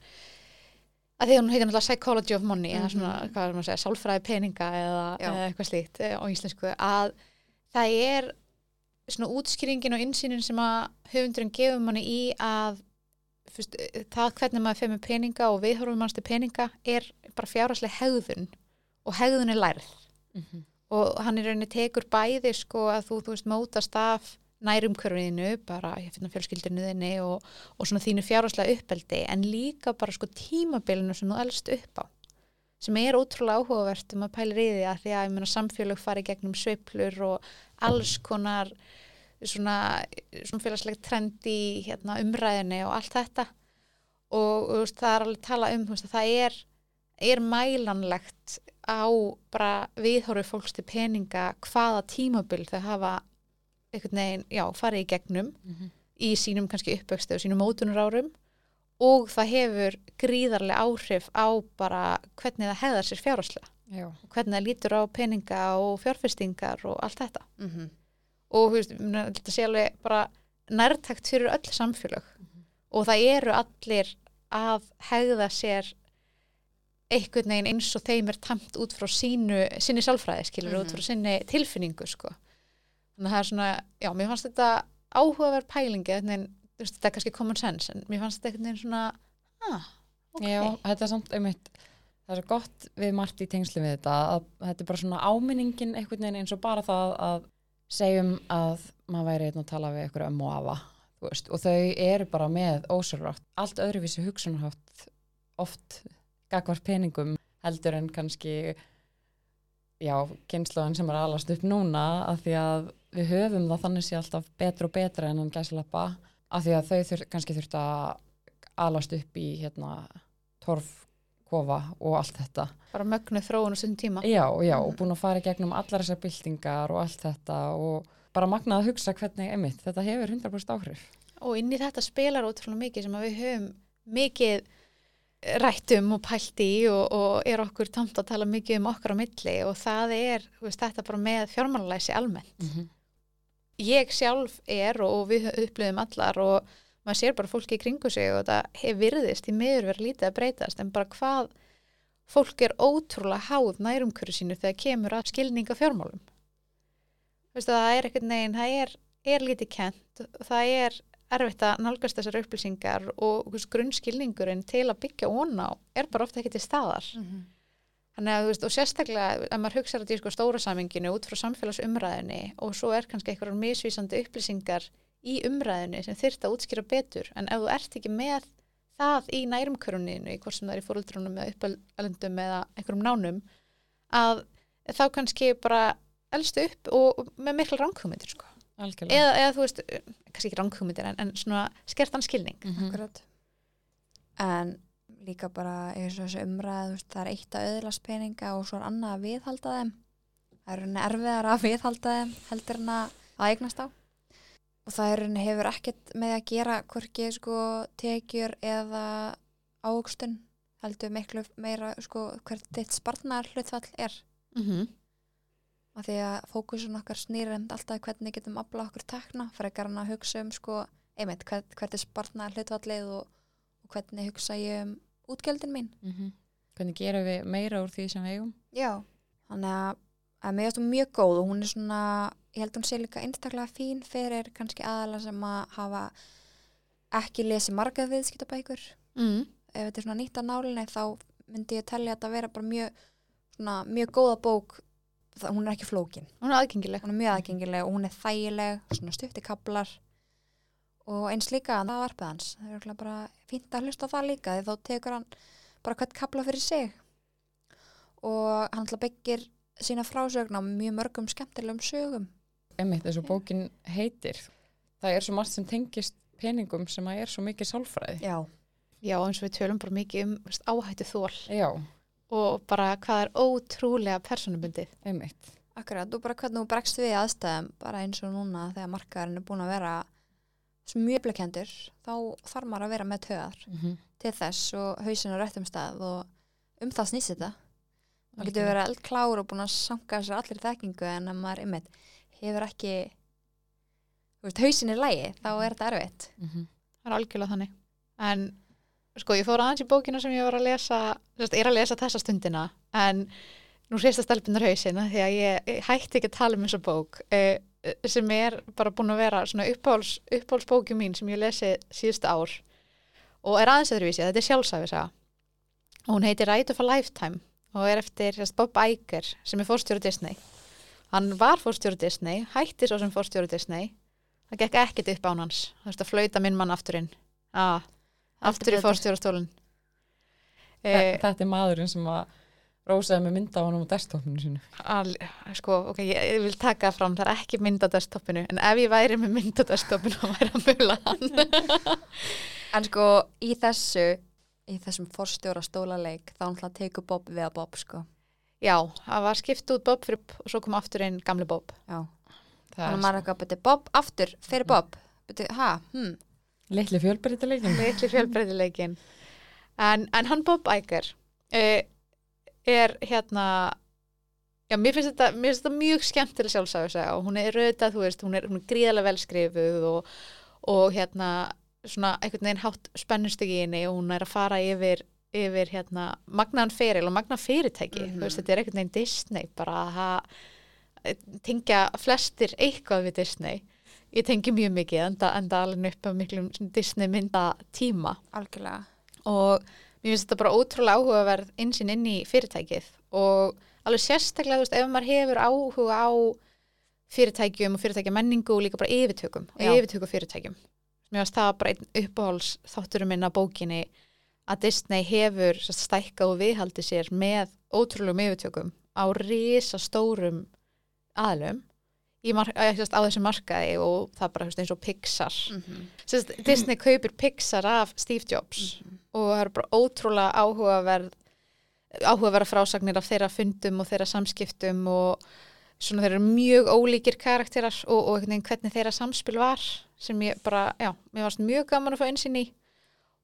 Speaker 2: að því að hún heitir náttúrulega Psychology of Money eða svona,
Speaker 1: Mhm.
Speaker 2: hvað er maður að segja, sálfræði peninga eða, eða eitthvað slíkt eh, á íslensku, að það er svona útskýringin og insýnin sem að höfundurinn gefur manni í að fyrst, eh, það hvernig maður fyrir með peninga og viðhorfum manns til peninga er bara fjárhagslega hegðun og hegðun er lærð og hann í rauninni tekur bæði sko að þú, þú veist, mótast af nærumkörfiðinu, bara fjölskyldinu þinni og, og svona þínu fjárháslega uppeldi, en líka bara sko tímabilinu sem þú elst upp á sem er ótrúlega áhugavert um að pæla í því að því að meina samfélög fari gegnum sveiflur og alls konar svona, svona félagslegt trend í hérna, umræðinni og allt þetta. Og, og það er alveg tala um veist, að það er, er mælanlegt á bara viðhorfi fólks til peninga hvaða tímabil þau hafa einhvern veginn, já, farið í gegnum í sínum kannski uppvöxtu og sínum mótunarárum og það hefur gríðarlega áhrif á bara hvernig það hefðar sér fjárháslega hvernig það lítur á peninga og fjárfestingar og allt þetta
Speaker 1: mm -hmm.
Speaker 2: og þú veist, þetta sé alveg bara nærtækt fyrir öll samfélög og það eru allir að hegða sér einhvern veginn eins og þeim er tamt út frá sínu, sinni sálfræði skilur, út
Speaker 1: Mhm.
Speaker 2: frá sinni tilfinningu sko. Þannig að það er svona, já, mér fannst þetta áhugaverð pælingi en veist, þetta er kannski common sense en mér fannst þetta einhvern veginn svona ah, ok,
Speaker 3: Já, þetta er samt einmitt það er svo gott við margt í tengslu við þetta að þetta er bara svona áminningin einhvern veginn eins og bara það að segjum að maður væri einn að tala við einhverju ömmu og afa þú veist, og þau eru bara með ósörlátt allt öðruvísi hugsunarhátt oft gagvart peningum heldur en kannski já, kynnslóðin sem er að alast upp núna af því að við höfum það þannig sé alltaf betra og betra en hann gæslappa af því að þau þur, kannski þurft að alast upp í hérna torfkofa og allt þetta.
Speaker 2: Bara mögnu þróun og sund tíma.
Speaker 3: Já, já, og búin að fara gegnum allar þessar byltingar og allt þetta og bara magnað að hugsa hvernig, einmitt, þetta hefur 100% áhrif.
Speaker 2: Og inn í þetta spilar ótrúlega mikið sem að við höfum mikið rættum og pælt í og, og er okkur tamt að tala mikið um okkar á milli og það er veist, þetta bara með fjármálalæsi almennt.
Speaker 3: mm -hmm.
Speaker 2: Ég sjálf er og við upplöðum allar og maður sér bara fólki í kringu sig og þetta hefur virðist í miður verið lítið að breytast en bara hvað fólk er ótrúlega háð nærumkjöru sínu þegar kemur að skilninga fjármálum. Veist, það er ekkert neginn, það er, er lítið kent, það er erfitt að nálgast þessar upplýsingar og grunnskilningurinn til að byggja ón á er bara ofta ekki til staðar.
Speaker 1: Mhm.
Speaker 2: Þannig að, þú veist, og sérstaklega ef maður hugsaður þetta í sko stóra saminginu út frá samfélagsumræðinni og svo er kannski einhverjar misvísandi upplýsingar í umræðinni sem þyrft að útskýra betur en ef þú ert ekki með það í nærumköruninu, hvort sem það er í fóruldrunum eða uppalendum eða einhverjum nánum að þá kannski bara elstu upp og, með mikla ranghugmyndir sko. Eða, eða þú veist, kannski ekki ranghugmyndir en, en svona skertan skilning
Speaker 3: Mhm.
Speaker 1: akkurat. En líka bara umræð veist, það er eitt að auðlast peninga og svo er annað að viðhalda þeim. Það er rauninni erfiðar að viðhalda þeim heldur en að eignast á. Og það er rauninni hefur ekkert með að gera hvorki sko tekjur eða ávöxtun heldur miklu meira sko hvert þitt sparnar hlutfall er.
Speaker 2: Mm -hmm.
Speaker 1: Af því að fókusun okkar snýr en alltaf hvernig getum afla okkur tekna frekar en að hugsa um sko einmitt hvert er sparnar hlutvallið og, og hvernig hugsa ég um útgjöldin mín
Speaker 3: Mhm. hvernig gerum við meira úr því sem við eigum
Speaker 1: Já. Þannig að, að mér finnst hún mjög góð og hún er svona, ég held hún sé líka einstaklega fín fyrir kannski aðala sem að hafa ekki lesið margað viðskiptabækur.
Speaker 2: mm.
Speaker 1: Ef þetta er svona nýtt að nálinni þá myndi ég þetta að vera bara mjög, svona, mjög góða bók. Það, hún er ekki flókin.
Speaker 2: hún er aðgengileg
Speaker 1: Hún er mjög aðgengileg og hún er þægileg, svona stutti kaplar og eins líka að það varpið hans. Það er bara fínt að hlusta á það líka því þá tekur hann bara hvert kapla fyrir sig og hann ætla byggir sína frásögn á mjög mörgum skemmtilegum sögum.
Speaker 3: eins og bókin heitir það er svo margt sem tengist peningum sem að er svo mikið sálfræði
Speaker 1: Já.
Speaker 2: já eins og við tölum bara mikið um áhættu þól
Speaker 3: já,
Speaker 2: og bara hvað er ótrúlega personubundið
Speaker 3: einmitt
Speaker 1: Akkurat, og bara hvernig þú bregst við aðstæðum, bara eins og núna þegar markaðurinn er búin að vera mjög blekendur, þá þarf maður að vera með töðar
Speaker 3: mm -hmm.
Speaker 1: til þess og hausinn á réttum stað og um það snýst þetta. maður getur verið eldklár og búin að sanga sér allir þekkingu en ef maður einmitt hefur ekki þú veist, hausin í lægi þá er þetta erfitt
Speaker 3: mm -hmm.
Speaker 2: það er algjörlega þannig en sko ég fór aðeins í bókina sem ég var að lesa sérst, er að lesa þessa stundina en nú hrista stelpunar hausina því að ég, ég hætti ekki að tala um þessa bók eh, sem er bara búin að vera svona uppáhalds, uppáhaldsbóki mín sem ég lesi síðust ár. Og er aðeins öðruvísi, þetta er sjálfsæfisa og hún heitir Right of a Lifetime og er eftir sérst, Bob Iger sem er fórstjóru Disney. Hann var fórstjóru Disney, hætti svo sem fórstjóru Disney. Það gekk ekkert upp án hans. Þú veist að flauta minn mann afturinn ah, aftur í fórstjórastólinn eh,
Speaker 3: þetta er maðurinn sem að rósaði með mynda á honum á desktopinu sinu
Speaker 2: al, sko, ok, ég, ég vil taka fram það er ekki mynd á desktopinu en ef ég væri með mynd á desktopinu þá væri að mula hann
Speaker 1: en sko í þessu í þessum forstjóra stólaleik þá náttúrulega tekur Bob við að Bob sko.
Speaker 2: Já, það var skipt út Bob fyrir, og svo kom aftur inn gamli Bob.
Speaker 1: Já, þannig að maður er eitthvað beti Bob aftur fyrir Bob. Beti, ha, hm,
Speaker 3: litli fjölbreytileikin
Speaker 2: litli fjölbreytileikin en, en hann Bob Iger uh, er hérna já, mér finnst þetta, mér finnst þetta mjög skemmtileg sjálfsæðu og hún er rauðað, þú veist, hún er, er gríðarlega velskrifuð og, og hérna svona einhvern veginn hátt spennustug í henni og hún er að fara yfir yfir hérna magnaðan feril og magnaðan fyrirtæki,
Speaker 1: Mhm.
Speaker 2: þú veist, þetta er einhvern veginn Disney bara að tengja flestir eitthvað við Disney ég tengi mjög mikið enda, enda alveg upp af miklum Disney mynda tíma.
Speaker 1: Algjörlega.
Speaker 2: Og mér finnst þetta bara ótrúlega áhugaverð insinn inn í fyrirtækið. Og alveg sérstaklega, þú veist, ef maður hefur áhuga á fyrirtækjum og fyrirtækja menningu og líka bara yfirtökum og yfirtöku fyrirtækjum. Mér finnst það bara einn uppáháls þátturum minn á bókinni að Disney hefur stækkað og viðhaldi sér með ótrúlegum yfirtökum á risa stórum aðlum á þessu markaði og það bara eins og Pixar.
Speaker 1: Mm -hmm.
Speaker 2: sérst, Disney kaupir Pixar af Steve Jobs og það eru bara ótrúlega áhugaverð áhugaverða frásagnir af þeirra fundum og þeirra samskiptum og svona þeir eru mjög ólíkir karakterar og, og hvernig þeirra samspil var sem ég bara, já, mér varst mjög gaman að fá einsinn í.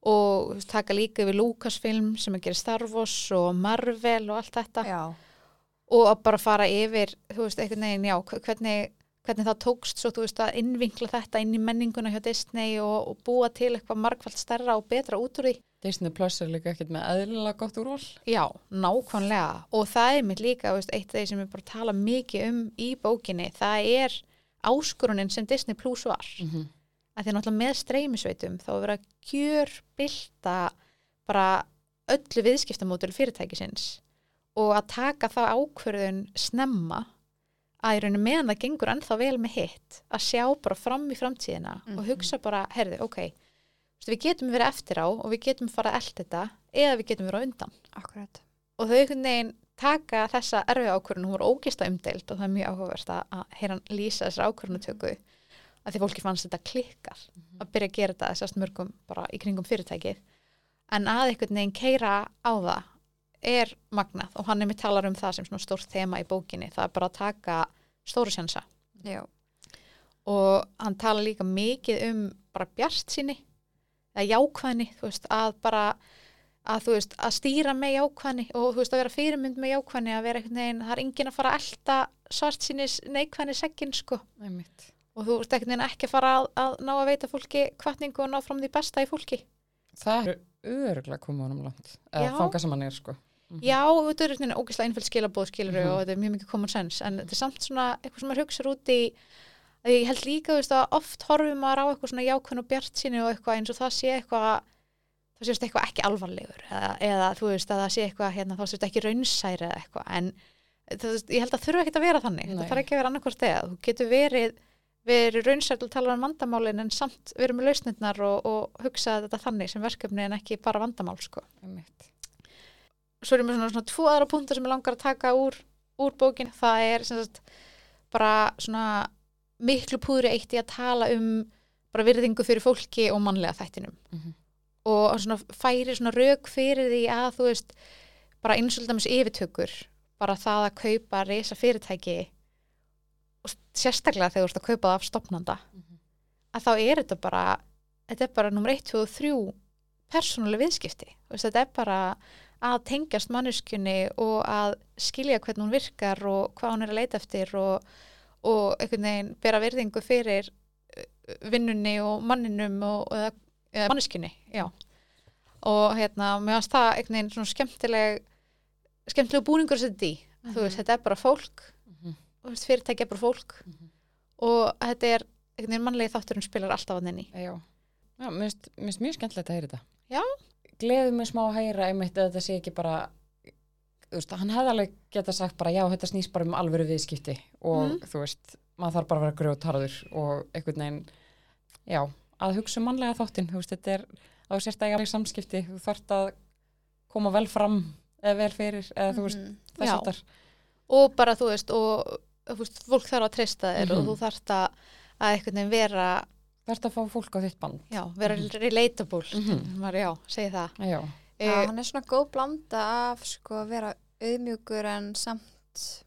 Speaker 2: Og taka líka yfir Lucasfilm sem að gera Star Wars og Marvel og allt þetta.
Speaker 1: Já,
Speaker 2: og að bara fara yfir, þú veist, einhvern veginn, já, hvernig, hvernig það tókst svo, þú veist, að innvinkla þetta inn í menninguna hjá Disney og, og búa til eitthvað margfald stærra og betra út úr því.
Speaker 3: Disney Plus er líka ekkert með eðlilega gott úrval
Speaker 2: Já, nákvæmlega og það er mitt líka, þú veist, eitt af því sem ég bara tala mikið um í bókinni, það er áskorunin sem Disney Plus var.
Speaker 3: mm -hmm.
Speaker 2: að því náttúrulega með streymisveitum þá er verið að gjör bylta bara öllu viðskiptamódul fyrirtækisins og að taka það ákvörðun snemma að í rauninu meðan það gengur ennþá vel með hitt að sjá bara fram í framtíðina og
Speaker 1: Mhm.
Speaker 2: hugsa bara, herði, ok við getum verið eftir á og við getum fara að elda þetta eða við getum verið á undan.
Speaker 1: Akkurat.
Speaker 2: Og þau einhvern veginn taka þessa erfið ákvörðun, hún var ógista umdeild og það er mjög áhugavert að, heyra hann lýsa þessar ákvörðunatöku að því fólki fannst þetta klikkar að byrja að gera þetta þessast mörgum bara í kringum fyrirtækið. En að einhvern veginn keira á það er magnað og hann er með talar um það sem svona stórt þema í bókinni það er bara að taka stóru sjansa
Speaker 1: já,
Speaker 2: og hann tala líka mikið um bara bjart síni eða jákvæðni, þú veist, að bara að þú veist, að stýra með jákvæðni og þú veist, að vera fyrirmynd með jákvæðni að vera einhvern veginn, það er enginn að fara að elta svart sínis neikvæðni sekkin sko
Speaker 3: Einmitt.
Speaker 2: og þú veist einhvern veginn ekki að fara að, að ná að veita fólki kvartningu og ná fram því besta í fólki
Speaker 3: Það er öruglega komið honum langt. Eða þangað sem hann er, sko. Mhm.
Speaker 2: Já, þetta er einhvern veginn ógeðslega einföld skilabóð skilur
Speaker 3: Mhm.
Speaker 2: og þetta er mjög mikið common sense en þetta er samt svona eitthvað sem maður hugsa út í að ég held líka þú veist, að oft horfum maður á eitthvað svona jákvæðn og bjart síni og eitthvað eins og það sé eitthvað það sést eitthvað ekki alvarlegur eða, eða þú veist að það sé eitthvað hérna, þá sést ekki raunsæri eða eitthvað en það, ég held að þurfa ekkert að vera þannig
Speaker 3: Nei.
Speaker 2: það þarf ekki að vera annarkvort eða þú getur verið verið raunsært og tala um vandamálin en samt verið með lausnirnar og, og hugsa þetta þannig sem verkefni en ekki bara vandamál sko. Svo erum við svona, svona tvo aðra punktar sem ég langar að taka úr, úr bókin það er sagt, bara svona miklu púðri eitt í að tala um bara virðingu fyrir fólki og mannlega þættinum
Speaker 3: Mhm.
Speaker 2: og svona færi svona rauk fyrir því að þú veist bara eins og til dæmis yfirtökur bara það að kaupa reysa fyrirtæki og sérstaklega þegar þú ert að kaupa það af stopnanda
Speaker 3: Mhm.
Speaker 2: að þá er þetta bara þetta er bara nummer 1, 2 og 3 persónuleg viðskipti veist, þetta er bara að tengjast manneskjunni og að skilja hvernig hún virkar og hvað hún er að leita eftir og, og einhvern veginn bera virðingu fyrir uh, vinnunni og manninum og, eða manneskjunni já. og hérna, mér finnst það einhvern veginn svona skemmtileg skemmtileg búningur að setja í þú veist, þetta er bara fólk
Speaker 3: Mhm.
Speaker 2: þú veist, fyrirtæki er bara fólk
Speaker 3: Mhm.
Speaker 2: og þetta er einhvern veginn mannlegi þátturinn spilar alltaf að þenni
Speaker 3: mér finnst mjög skemmtilegt að heyra þetta.
Speaker 2: Já.
Speaker 3: Gleðið mér smá að heyra einmitt að þetta sé ekki bara, veist, hann hefði alveg geta sagt bara, já, þetta snýst bara um alvöru viðskipti og
Speaker 2: Mhm.
Speaker 3: þú veist, maður þarf bara að vera grjótarður og einhvern veginn, já, að hugsa um mannlega þáttinn, þú veist, þetta er á sérstaklega samskipti, þú þarft að koma vel fram eða vel fyrir, eða þú veist,
Speaker 1: Mhm.
Speaker 3: þess aftar.
Speaker 2: og bara þú veist og þú veist, fólk þarf að treysta þér og
Speaker 3: Mhm.
Speaker 2: þú þarft að, að einhvern veginn vera
Speaker 3: Þarft að fá fólk á þitt band.
Speaker 2: já, vera
Speaker 3: Mhm.
Speaker 2: relatable.
Speaker 3: Mhm.
Speaker 2: maður, já, segi það.
Speaker 3: Já,
Speaker 1: Já,
Speaker 2: Eh,
Speaker 1: hann er svona góð blanda af sko að vera auðmjúkur en samt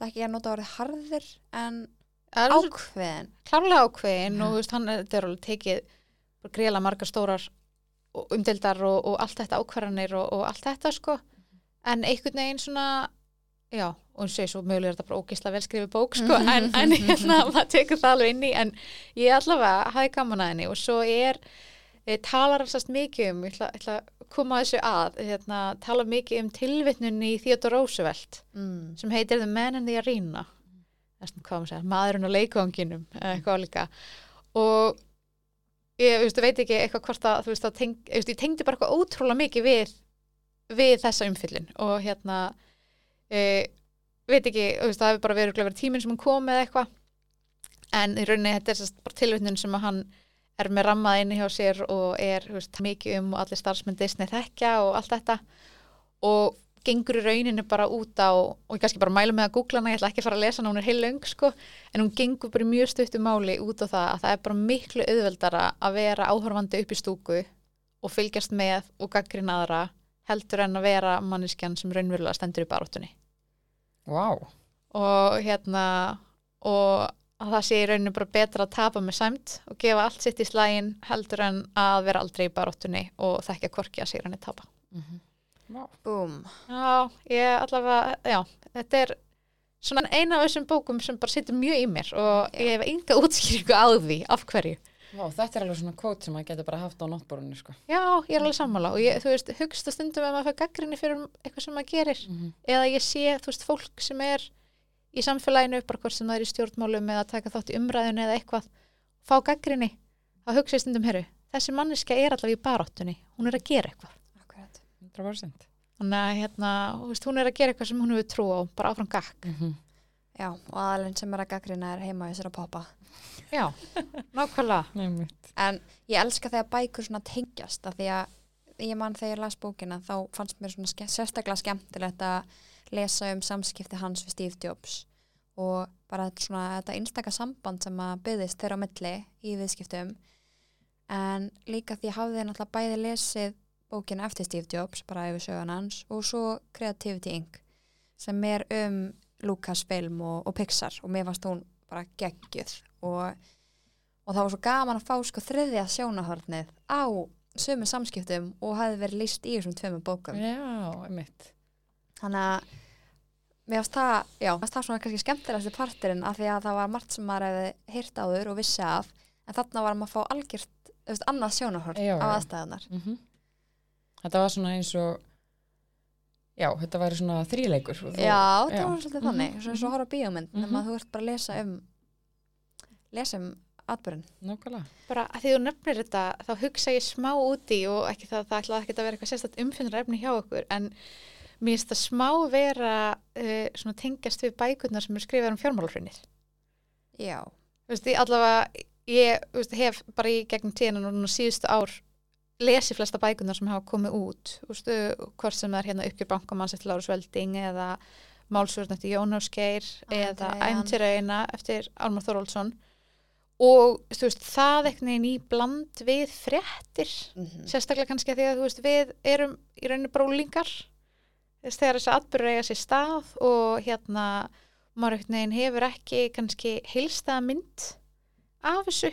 Speaker 1: ekki að nota orðið harðir en ákveðin
Speaker 2: klárlega ákveðin og þú veist, hann er, þetta er alveg tekið greiðlega margar stórar og umdeildar og, og allt þetta ákvarðanir og, og allt þetta sko. En einhvern veginn svona já, og hún segir svo mögulega er þetta bara ógisla velskrifi bók sko, en, en hérna, maður tekur það alveg inn í en ég allavega hafi gaman að henni og svo er e, talar sast mikið um, ég ætla, að koma að þessu að, hérna, tala mikið um tilvitnun í Theodore Roosevelt
Speaker 1: mm.
Speaker 2: sem heitir The Man in the Arena hvað maður segja, maðurinn á leikvanginum eða eitthvað líka og ég veist, veit ekki eitthvað hvort að, þú veist, að teng, ég, veist, ég tengdi bara eitthvað ótrúlega mikið við við þessa umfyllin og hérna e, veit ekki, veist, það hefur bara verið, tíminn sem hún kom eða eitthvað. En í rauninni þetta er bara tilvitnun sem að hann er með rammað inni hjá sér og er veist, mikið um og allir starfsmenn Disney þekkja og allt þetta. Og gengur í rauninu bara út á og ég kannski bara mælu með að googla hana, ég ætla ekki að fara að lesa hana, hún er heil löng sko, en hún gengur bara mjög stuttu máli út á það að það er bara miklu auðveldara að vera áhorfandi upp í stúku og fylgjast með og gaggrinn aðra heldur en að vera manneskjan sem raunverulega stendur í baróttunni
Speaker 3: Vá,
Speaker 2: og hérna og að það sé í rauninu bara betra að tapa með sæmt og gefa allt sitt í slægin heldur en að vera aldrei í baróttunni og þekkja hvorki að sér henni tapa
Speaker 3: Mhm. Vá.
Speaker 1: Búm.
Speaker 2: Já, ég allavega, já, þetta er svona eina af þessum bókum sem bara situr mjög í mér og ég hef enga útskýringu á því af hverju.
Speaker 3: Vá, þetta er alveg svona kvót sem maður getur bara haft á náttborunni, sko.
Speaker 2: Já, ég er alveg sammála og ég, þú veist, hugsta stundum ef maður fær gaggrinni fyrir eitthvað sem maður gerir
Speaker 3: Mm
Speaker 2: eða ég sé, þú veist, fólk sem er í samfélaginu, bara hvort sem það er í stjórnmálum eða taka þátt í umræðinu eða eitthvað, fá gaggrinni, þá hugsa ég stundum, herru, þessi manneska er allavega í baráttunni, hún er að gera eitthvað.
Speaker 1: Akkurat.
Speaker 3: 100%.
Speaker 2: þannig að hérna, veist, hún er að gera eitthvað sem hún hefur trú á, bara áfram gakk
Speaker 3: Mhm.
Speaker 1: Já, og aðalinn sem er að gaggrina er heima sér að poppa.
Speaker 2: Já, nákvæmlega.
Speaker 1: En ég elska þegar bækur svona tengjast af því að ég man þegar ég las bókina þá fannst mér svona ske sérstaklega skemmtilegt að lesa um samskipti hans við Steve Jobs og bara svona þetta einstaka samband sem að byggðist þeirra á milli í viðskiptum en líka því hafði ég náttúrulega bæði lesið bókina eftir Steve Jobs bara yfir sögun hans og svo Creativity Inc. sem er um Lucasfilm og, og Pixar og mér fannst hún bara geggjuð og og það var svo gaman að fá sko þriðja sjónahörnið á sömu samskiptum og hafði verið líst í þessum tveimur bókum.
Speaker 3: Já, einmitt.
Speaker 1: Þannig að mér finnst það, já, mér finnst það svona kannski skemmtilegasti parturinn af því að það var margt sem maður hefði hýrt áður og vissi af en þarna var maður að fá algjört, veist, annað sjónahörn
Speaker 3: Já,
Speaker 1: á
Speaker 3: já.
Speaker 1: aðstæðunar.
Speaker 3: Mm Þetta var svona eins og, já, þetta væri svona þríleikur. þú-
Speaker 1: Já, það
Speaker 3: já.
Speaker 1: var svolítið þannig,
Speaker 3: Mhm,
Speaker 1: svona og að horfa á bíómynd,
Speaker 3: Mhm.
Speaker 1: nema að þú ert bara að lesa um, lesa um atbyrðin.
Speaker 3: Nákvæmlega.
Speaker 2: bara að því þú nefnir þetta þá hugsa ég smá úti og ekki það, það ætlaði ekki að vera eitthvað sérstætt umfynnarefni hjá okkur en mér finnst það smá vera uh, svona tengjast við bækurnar sem er skrifað um fjármálafrinnið
Speaker 1: Já,
Speaker 2: Þú veist, ég allavega ég þú veist, hef bara í gegnum tíðan og núna síðustu ár lesið flesta bækurnar sem hafa komið út. Uh, hvort sem það er hérna uppgjör bankamanns eftir Láru Svelding eða Málsvörn eftir Jón Ásgeir eða. Æmtiraeyna eftir Almar Þoróldsson og veist, það eitthvað neginn í bland við fréttir
Speaker 1: mm
Speaker 2: sérstaklega kannski að því að veist, við erum í rauninu brólingar þess þegar þessi atbyrður eiga sér stað og hérna maður einhvern veginn hefur ekki kannski heilstaða mynd af þessu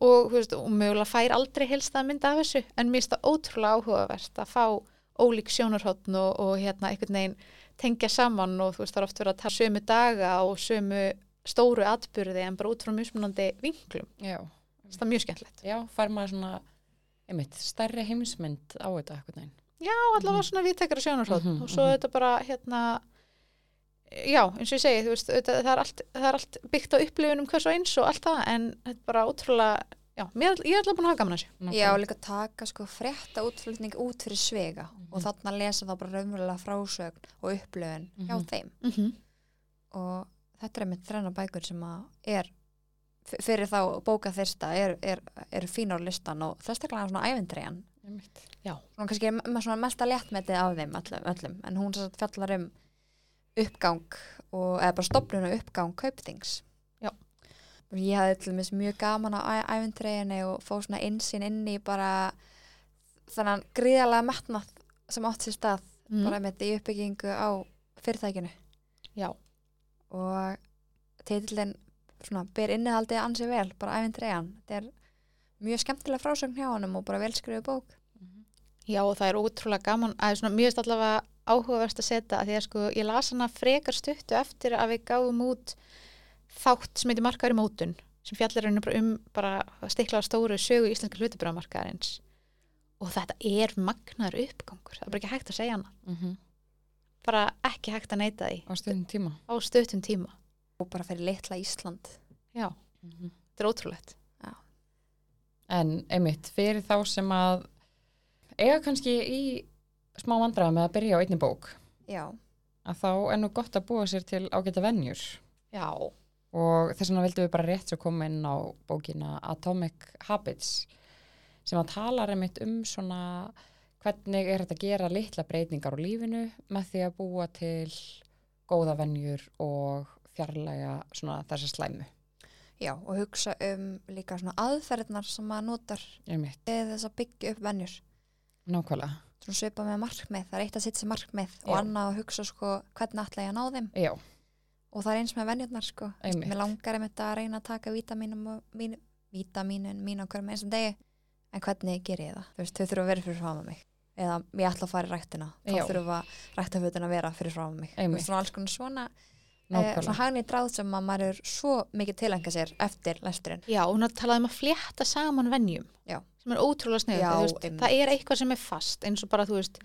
Speaker 2: og, veist, og mögulega fær aldrei heilstaða mynd af þessu en mér finnst það ótrúlega áhugavert að fá ólík sjónarhóttn og, og hérna einhvern veginn tengja saman og þú veist það er oft verið að tala sömu daga og sömu stóru atbyrði en bara út frá mismunandi vinklum.
Speaker 3: Já.
Speaker 2: Það er mjög skemmtilegt.
Speaker 3: Já, fær maður svona, einmitt, stærri heimsmynd á þetta.
Speaker 2: Já, allavega svona viðtekara sjónarhótt
Speaker 3: Mhm,
Speaker 2: og svo
Speaker 3: mhm.
Speaker 2: þetta bara hérna já, eins og ég segi, þú veist þetta, það, er allt, það er allt byggt á upplifunum hvers og eins og allt það, en þetta er bara ótrúlega já, mér, ég er alltaf búin að hafa gaman að þessu
Speaker 1: Já, líka taka sko frétta útflutning út fyrir svega og þarna lesa þá bara raunverulega frásögn og upplöfun hjá
Speaker 3: Mhm.
Speaker 1: þeim
Speaker 2: mm -hmm.
Speaker 1: og þetta er einmitt þrenna bækur sem að er fyrir þá bóka þyrsta er, er, er fín á listan og þesstaklega svona ævindriðan
Speaker 3: Einmitt.
Speaker 1: svona kannski með svona mesta léttmetið af þeim öllum, öllum. en hún fjallar um uppgang og, eða bara stopnun og uppgang kaupþings.
Speaker 2: Já.
Speaker 1: og ég hafði til dæmis mjög gaman á ævindriðinni og fóð svona einsinn inn í bara þannig gríðarlega metnað sem átt sér stað
Speaker 2: mm.
Speaker 1: bara með í uppbyggingu á fyrirtækinu.
Speaker 2: Já,
Speaker 1: og titillin svona ber innihaldið ansi vel, bara ævindriðan þetta er mjög skemmtilega frásögn hjá honum og bara velskriðu bók.
Speaker 2: Já, og það er ótrúlega gaman að finnst allavega áhugaverst að setja að því að sko, ég las hana frekar stuttu eftir að við gáum út þátt sem heitir markaður í mótun sem fjallar henni bara um bara stikla á stóru sögu íslenska hlutabröðamarkaðarins og þetta er magnaður uppgangur, það er bara ekki hægt að segja hana
Speaker 3: Mm
Speaker 2: bara ekki hægt að neyta því.
Speaker 3: Á stundin tíma.
Speaker 2: á stöttum tíma.
Speaker 1: og bara fyrir litla Ísland.
Speaker 2: Já,
Speaker 3: Mm
Speaker 2: þetta er ótrúlegt.
Speaker 3: En einmitt, fyrir þá sem að eiga kannski í smá vandræða með að byrja á einni bók,
Speaker 1: já,
Speaker 3: að þá er nú gott að búa sér til ágæta venjur.
Speaker 2: Já.
Speaker 3: og þess vegna vildum við bara rétt svo koma inn á bókina Atomic Habits sem að tala einmitt um svona hvernig er þetta að gera litla breytingar á lífinu með því að búa til góða venjur og fjarlæga svona þessa slæmu.
Speaker 1: Já, og hugsa um líka svona aðferðnar sem maður notar við þess að byggja upp vennjur
Speaker 3: nákvæmlega
Speaker 1: svona svipa með markmið, það er eitt að setja sér markmið og
Speaker 3: Já.
Speaker 1: annað að hugsa sko hvernig ætla ég að ná þeim
Speaker 3: já,
Speaker 1: og það er eins með venjurnar sko
Speaker 3: Einmitt.
Speaker 1: mér langar einmitt að reyna að taka vítamínum og mín, vítamínin mín á hverjum eins og degi en hvernig ger ég það, þú veist, þau þurfa að vera fyrir frá mig eða ég ætla að fara í ræktina þá
Speaker 3: Já.
Speaker 1: þurfa ræktafötin að vera fyrir frá mig Þú
Speaker 3: Einmitt.
Speaker 1: veist, svona alls konar svona svona hagni dráð sem að maður er svo mikið tilengja sér eftir lesturinn
Speaker 2: Já, og hún talaði um að flétta saman venjum.
Speaker 1: Já.
Speaker 2: Sem er ótrúlega
Speaker 1: einmitt.
Speaker 2: Það er eitthvað sem er fast, eins og bara, þú veist,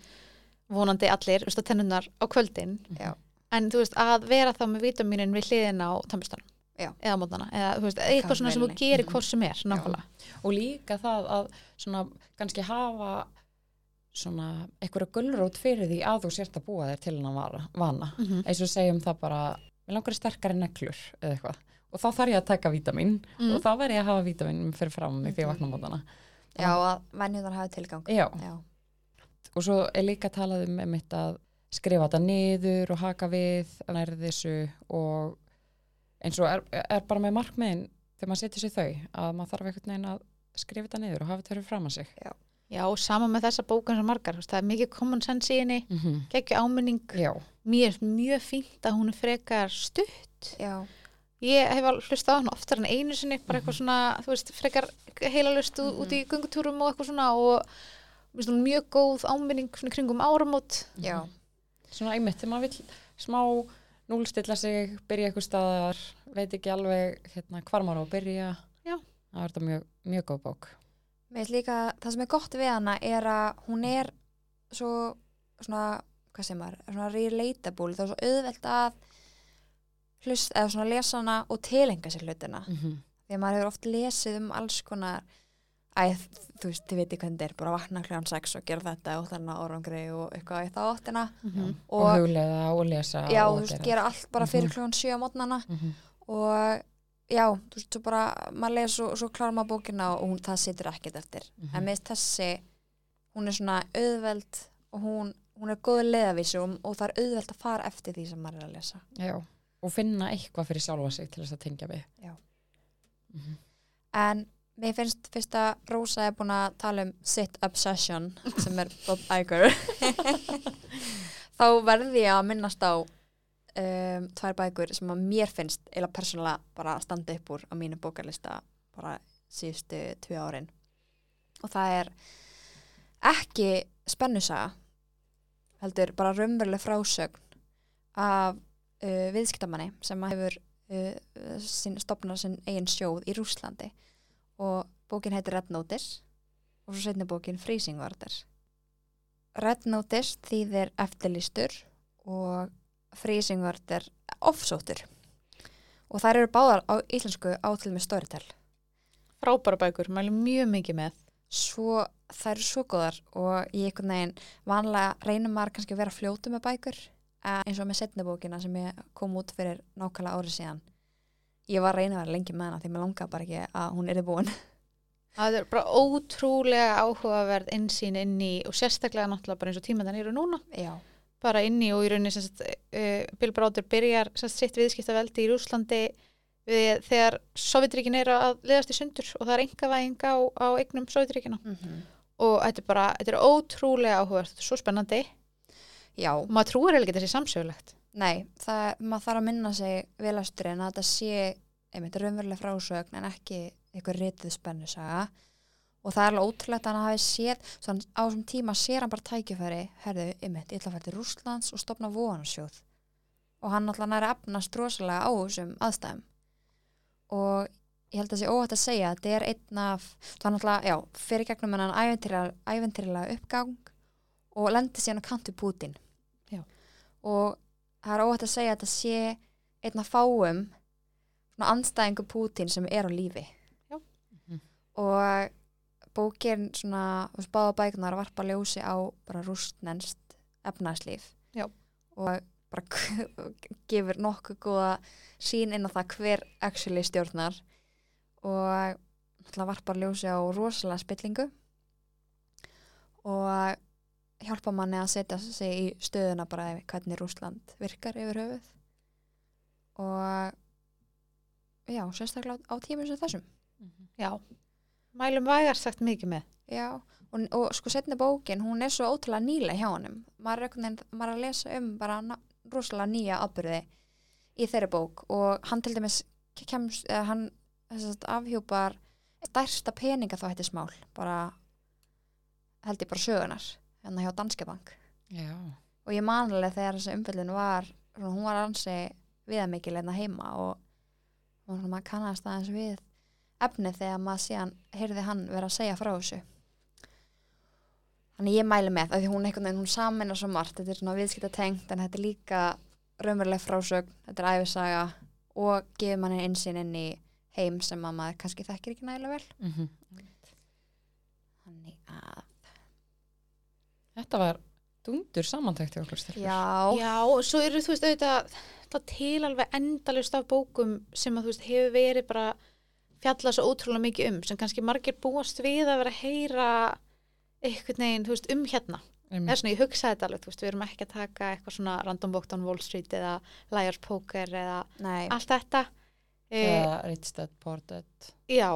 Speaker 2: vonandi allir, þú veist, að tennunar á kvöldin.
Speaker 1: Já.
Speaker 2: En þú veist, að vera þá með vitaminin við hliðina á tambustanum.
Speaker 1: Já.
Speaker 2: Eða mótana. Eða, þú veist, eitthvað svona sem þú gerir
Speaker 3: Mhm.
Speaker 2: hvort sem er, nákvæmlega.
Speaker 3: og líka það að svona kannski hafa svona einhverja gulrót fyrir því að þú sért að búa þér til hennan vara- vana
Speaker 2: Mm -hmm.
Speaker 3: eins og segjum það bara við langar sterkari neglur eða eitthvað og þá þarf ég að taka vítamin
Speaker 2: Mm.
Speaker 3: og þá verð ég að hafa vítamin fyrir fram mig þegar ég vakna á mótana
Speaker 1: Já, að venjuðar hafi tilgang.
Speaker 3: já,
Speaker 1: Já.
Speaker 3: og svo er líka talað um einmitt að skrifa þetta niður og haka við nærði þessu og eins og er, er bara með markmiðin þegar maður setur sér þau að maður þarf einhvern veginn að skrifa þetta niður og hafa þetta fyrir fram að sig
Speaker 2: Já, og sama með þessa bókan sem margar, það er mikið common sense í henni,
Speaker 3: mm -hmm.
Speaker 2: geggju áminning,
Speaker 3: já,
Speaker 2: mér er mjög fínt að hún er frekar stutt.
Speaker 1: Já.
Speaker 2: Ég hef hlustað á hann oftar en einu sinni, bara eitthvað svona, þú veist, frekar heilalust mm út í göngutúrum og eitthvað svona og mjög góð áminning svona kringum áramót.
Speaker 1: Já.
Speaker 3: svona einmitt þegar maður vill smá núlstilla sig, byrja eitthvað staðar veit ekki alveg hérna, hvar maður á að byrja
Speaker 2: Já.
Speaker 3: það er þetta mjög, mjög góð bók
Speaker 1: Mér finnst líka, það sem er gott við hana er að hún er svo, svona, hvað sem er, svona relatable, það er svo auðvelt að hlust, eða svona lesa hana og tilenga sér hlutina.
Speaker 3: mm -hmm.
Speaker 1: Því að maður hefur oft lesið um alls konar, æ, þú veist, þið veitir hvernig þetta er, bara vakna kljóðan sex og gera þetta og þarna árangri og eitthvað í þá áttina.
Speaker 2: Mhm.
Speaker 3: og,
Speaker 1: Og-
Speaker 3: huglega og lesa
Speaker 1: Já,
Speaker 3: og
Speaker 1: þú veist, gera allt bara fyrir kljóðan sjö á mótnana
Speaker 3: mm -hmm.
Speaker 1: og já, þú veist, svo bara, maður les og svo klárar maður bókina og hún, það situr ekkert eftir.
Speaker 3: Mhm.
Speaker 1: en með þessi hún er svona auðveld og hún, hún er góð leðavísu og, það er auðveld að fara eftir því sem maður er að lesa.
Speaker 3: Já, og finna eitthvað fyrir sjálfa sig til þess að tengja við.
Speaker 1: Já.
Speaker 3: Mhm.
Speaker 1: en mér finnst fyrst að Rósa er búin að tala um Sit Obsession sem er Bob Iger. Þá verði ég að minnast á um, tvær bækur sem að mér finnst eila persónulega bara að standa upp úr á mínu bókarlista bara síðustu tvö árin. Og það er ekki spennusaga heldur bara raunveruleg frásögn af uh, viðskiptamanni sem hefur uh, sín, stopnað sinn eigin sjóð í Rúslandi og bókin heitir Red Notice og svo setni bókin Freezing Order Red Notice þýðir eftirlýstur og Freezing Order offsóttur og þær eru báðar á íslensku á til með Storytel.
Speaker 2: Frábæra bækur, mælum mjög mikið með.
Speaker 1: Svo, þær eru svo góðar og ég einhvern veginn vanlega reynir maður kannski að vera fljótu með bækur en eins og með setni bókina sem ég kom út fyrir nákvæmlega árið síðan. Ég var reyna að vera lengi með hana því mér langaði bara ekki að hún er búin.
Speaker 2: Það er bara ótrúlega áhugaverð innsýn inn í, og sérstaklega náttúrulega bara eins og tíma þannig eru núna,
Speaker 1: já,
Speaker 2: bara inn í og í rauninni uh, Bill Browder byrjar sitt viðskiptaveldi í Rúslandi við, þegar Sovjetríkin eru að liðast í sundur og það er engavæðing á, á eignum Sovjetríkina og þetta er bara, þetta er ótrúlega áhugavert, þetta er svo spennandi.
Speaker 1: Já.
Speaker 2: Og maður trúir eiginlega ekki þessi samsögulegt.
Speaker 1: Nei, það, maður þarf að minna sig velasturinn að þetta sé einmitt raunveruleg frásögn en ekki eitthvað rítið spennusaga. Og það er alveg ótrúlegt að hann hafi séð á þessum tíma sér hann bara tækifæri herðu, einmitt, ég ætla að færa til Rússlands og stopna vonarsjóð og hann alltaf næri að efnast rosalega á þessum aðstæðum og ég held að sé óhætt að segja að þetta er einn af það er alltaf, já, fyrir gegnum hennan æventýrlega uppgang og lendi síðan á kantu Pútin
Speaker 2: Já.
Speaker 1: og það er óhætt að segja að þetta sé einn af fáum svona andstæðingu Pútin sem er á lífi
Speaker 2: Já.
Speaker 3: Mhm.
Speaker 1: og bókin svona, þú veist, báða bækunar varpa ljósi á bara rústnenst efnarslíf
Speaker 2: Já.
Speaker 1: og bara gefur nokkuð góða sín inn á það hver actually stjórnar. Og náttúrulega varpa ljósi á rosalega spillingu. Og hjálpa manni að setja sig í stöðuna bara ef- hvernig Rússland virkar yfir höfuð. Og já, sérstaklega á, tímum sem þessum.
Speaker 2: Já, mælum vægast sagt mikið með.
Speaker 1: já, og, og sko setni bókin hún er svo ótrúlega nýlega hjá honum. Maður maður er að lesa um bara rosalega nýja atbyrði í þeirri bók og hann til dæmis kemst, eða hann að afhjúpar stærsta peninga þá hætti smál bara held ég bara sögunar hérna hjá Danske Bank.
Speaker 3: Já,
Speaker 1: og ég manlega þegar þessi umfyllun var hún var ansi viðamikil hérna heima og, svona, maður kannast aðeins við efnið þegar maður síðan heyrði hann vera að segja frá þessu þannig ég mæli með af því hún einhvern veginn, hún samina svo margt. Þetta er svona viðskipta tengt en þetta er líka raunveruleg frásögn, þetta er æfisaga og gefur manni einsinn inn í heim sem að maður kannski þekkir ekki nægilega vel.
Speaker 3: Mm
Speaker 1: þannig að
Speaker 3: Þetta var dundur samantækt hjá okkur stelpur.
Speaker 1: Já,
Speaker 2: Já, og svo eru þú veist auðvitað til alveg endalust af bókum sem að þú veist hefur verið bara fjallað svo ótrúlega mikið um sem kannski margir búast við að vera að heyra einhvern veginn, þú veist, um hérna. Það er svona, ég hugsaði þetta alveg, þú veist, við erum ekki að taka eitthvað svona random book on Wall Street eða Liar's Poker eða
Speaker 1: nei,
Speaker 2: allt þetta. E,
Speaker 3: Eða Rich Dad Poor Dad.
Speaker 2: já,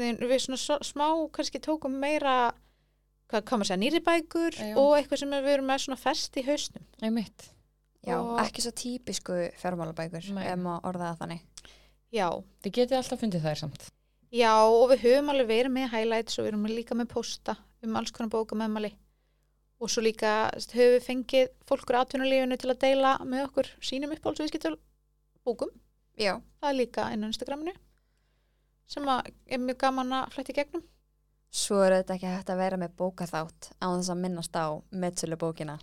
Speaker 2: veginn, við svona svo, smá kannski tókum meira, hvað kom að segja, nýri bækur
Speaker 3: Já.
Speaker 2: og eitthvað sem við erum með svona fest í hausnum.
Speaker 3: Einmitt.
Speaker 1: já,
Speaker 2: og-
Speaker 1: ekki svo típisku fjármálabækur, ef maður orða það þannig.
Speaker 2: Já,
Speaker 3: Þið getið alltaf fundið þær samt.
Speaker 2: Já, og við höfum alveg verið með highlights og við erum líka með posta um alls konar bókamæmali og svo líka höfum við fengið fólkur atvinnulífinu til að deila með okkur sínum uppáhaldsviðskiptul bókum.
Speaker 1: Já,
Speaker 2: Það er líka á Instagraminu sem er mjög gaman að flætti gegnum.
Speaker 1: svo er þetta ekki hægt að vera með bókaþátt á þess að minnast á meðsölu bókina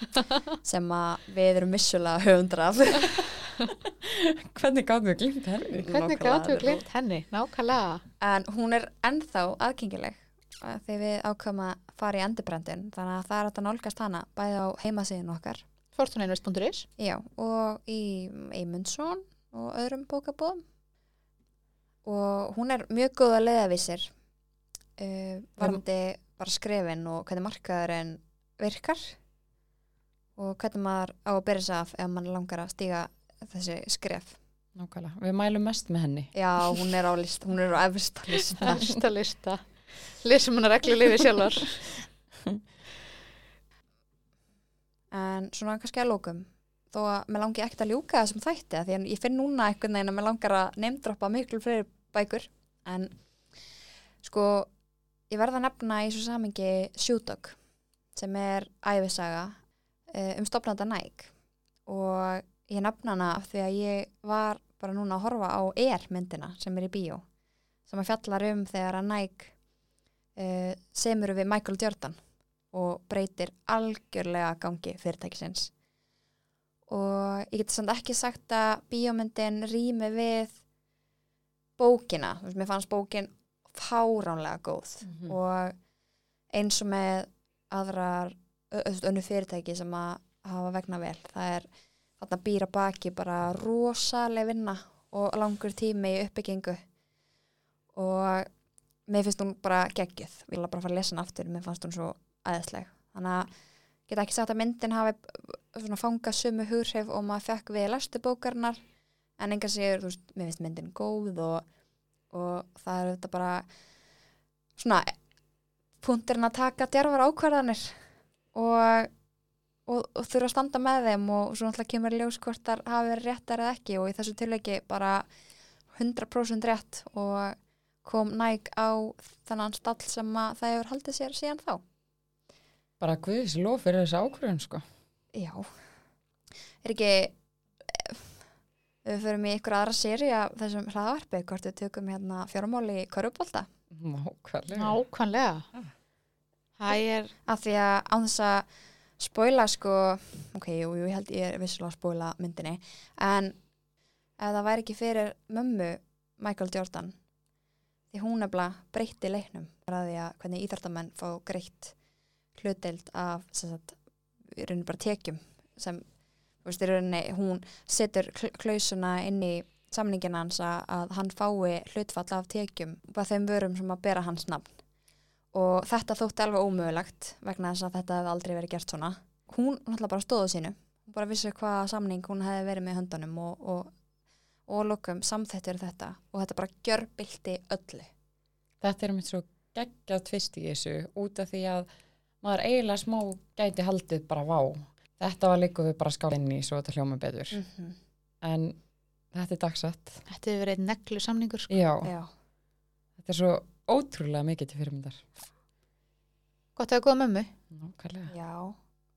Speaker 1: sem að við erum vissulega höfundar af.
Speaker 3: Hvernig gáðum við glimt henni?
Speaker 2: Hvernig gáttu við glimt henni? Nákvæmlega.
Speaker 1: En hún er ennþá aðgengileg eh, þegar við ákvæmum að fara í endurbrendin þannig að það er að nálgast hana bæði á heimasíðin okkar
Speaker 2: Fortuneinvest.is
Speaker 1: já, og í Eymundsson og öðrum bókabóðum og hún er mjög góð að leiðavísir uh, varandi bara skrefin og hvernig markaðurinn virkar og hvernig maður á að byrja sig af ef mann langar að stíga þessi skref
Speaker 3: Nákvæmlega. Við mælum mest með henni.
Speaker 1: já, hún er á list, hún er á efsta lista
Speaker 2: Næsta lista. Lesum hann að reglu lifi sjálfar.
Speaker 1: En svona kannski að lókum þó að mér langi ekkert að ljúka þessum þætti því að ég finn núna einhvern veginn að mér langar að neymdroppa miklu fleiri bækur en sko ég verða að nefna í svo samingi Sjúdog sem er æfisaga uh, um stopnanda Nike og ég nefna hana af því að ég var bara núna að horfa á ER myndina sem er í bíó sem að fjallar um þegar að Nike uh, semur við Michael Jordan og breytir algjörlega gangi fyrirtækisins. Og ég geti samt ekki sagt að bíómyndin rými við bókina, mér fannst bókin fáránlega góð
Speaker 3: Mhm.
Speaker 1: og eins og með aðrar önnu fyrirtæki sem að hafa vegna vel. Það er þarna býra baki bara rosaleg vinna og langur tími í uppbyggingu. Og mér finnst hún bara geggjuð. Ég vil bara fara að lesa hana aftur, mér fannst hún svo æðisleg, þannig að geta ekki sagt að myndin hafi svona fangað sumu hughrif og maður fekk við lestu bókarnar en enga sér, þú veist, mér finnst myndin góð og, og það er þetta bara svona punkturinn að taka djarfar ákvarðanir. Og, og, og þurfa að standa með þeim og svo náttúrulega kemur í ljós hvort þar hafi verið réttar eða ekki og í þessu tilveiki bara 100% rétt og kom næg á þennan stall sem að það hefur haldið sér síðan þá.
Speaker 3: Bara guðis lof fyrir þessu ákvörðun, sko.
Speaker 1: Já. Er ekki ef við förum í ykkur aðra séri af þessum hraðvarpi, hvort við tökum hérna fjármáli í Körubólta
Speaker 3: Nákvæmlega.
Speaker 2: Nákvæmlega.
Speaker 3: Ah.
Speaker 2: Það er,
Speaker 1: af því að á þess að spoila sko, ok, jú, jú, ég held ég er vissulega að spoila myndinni en ef það væri ekki fyrir mömmu Michael Jordan því hún nefnilega breytti leiknum því að hvernig íþartamenn fá greitt hlutdeild af sagt, í rauninni bara tekjum sem, þú veist, í rauninni hún setur kl- klausuna inn í samningin hans að, hann fái hlutfall af tekjum bara þeim vörum sem að bera hans nafn og þetta þótti alveg ómögulegt vegna þess að þetta hefði aldrei verið gert svona hún náttúrulega bara stóðu sínu hún bara vissi hvaða samning hún hefði verið með höndunum og, og, og lokum samþettir þetta og þetta bara gjörbildi öllu
Speaker 3: Þetta er mitt svo geggjað tvist í þessu út af því að maður eiginlega smá gæti haldið bara vá. Þetta var við bara skála inn í svo þetta hljóma betur.
Speaker 1: mm
Speaker 3: En þetta er dagsett.
Speaker 2: þetta hefur verið neglu samningur. Sko.
Speaker 3: Já,
Speaker 1: Já,
Speaker 3: þetta er svo ótrúlega mikið til fyrirmyndar.
Speaker 2: Gott að hafa góða mömmu.
Speaker 3: Nákvæmlega.
Speaker 1: já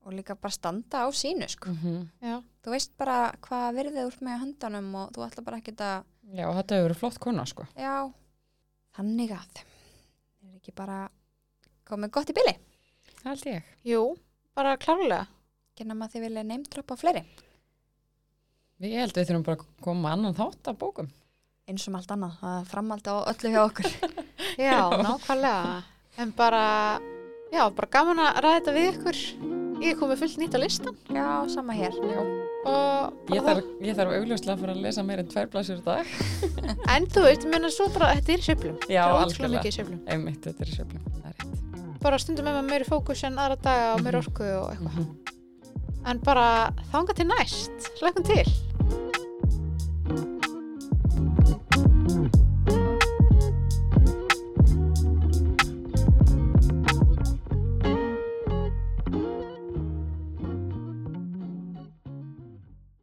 Speaker 1: og líka bara standa á sínu sko.
Speaker 3: Mm -hmm.
Speaker 2: Já.
Speaker 1: þú veist bara hvað virðið úr með höndunum og þú ætla bara ekki að
Speaker 3: Já, þetta hefur verið flott kona, sko.
Speaker 1: já, þannig að er ekki bara komið gott í bili
Speaker 3: Það held ég.
Speaker 2: Jú, bara klárlega.
Speaker 1: genna maður þið vilja neymdroppa fleiri
Speaker 3: Við ég held að við þurfum bara að koma annan þátt af bókum.
Speaker 1: eins og allt annað, það er framaldi á öllu hjá okkur
Speaker 2: Já, nákvæmlega. En bara Já, bara gaman að ræða þetta við ykkur. Ég komið fullt nýtt á listan
Speaker 1: Já, sama hér.
Speaker 3: Já.
Speaker 2: og
Speaker 3: Ég þarf, ég þarf augljóslega að fara að lesa meir en tvær blæsur í dag.
Speaker 2: en þú veist, menna svo bara, þetta er í sveiflum.
Speaker 3: Já, algjörlega. Einmitt, þetta er er rétt.
Speaker 2: Bara stundum með maður meiri fókus en aðra daga og meiri
Speaker 3: Mhm.
Speaker 2: orku og eitthvað.
Speaker 3: Mhm.
Speaker 2: En bara þanga til næst. Slökkum til.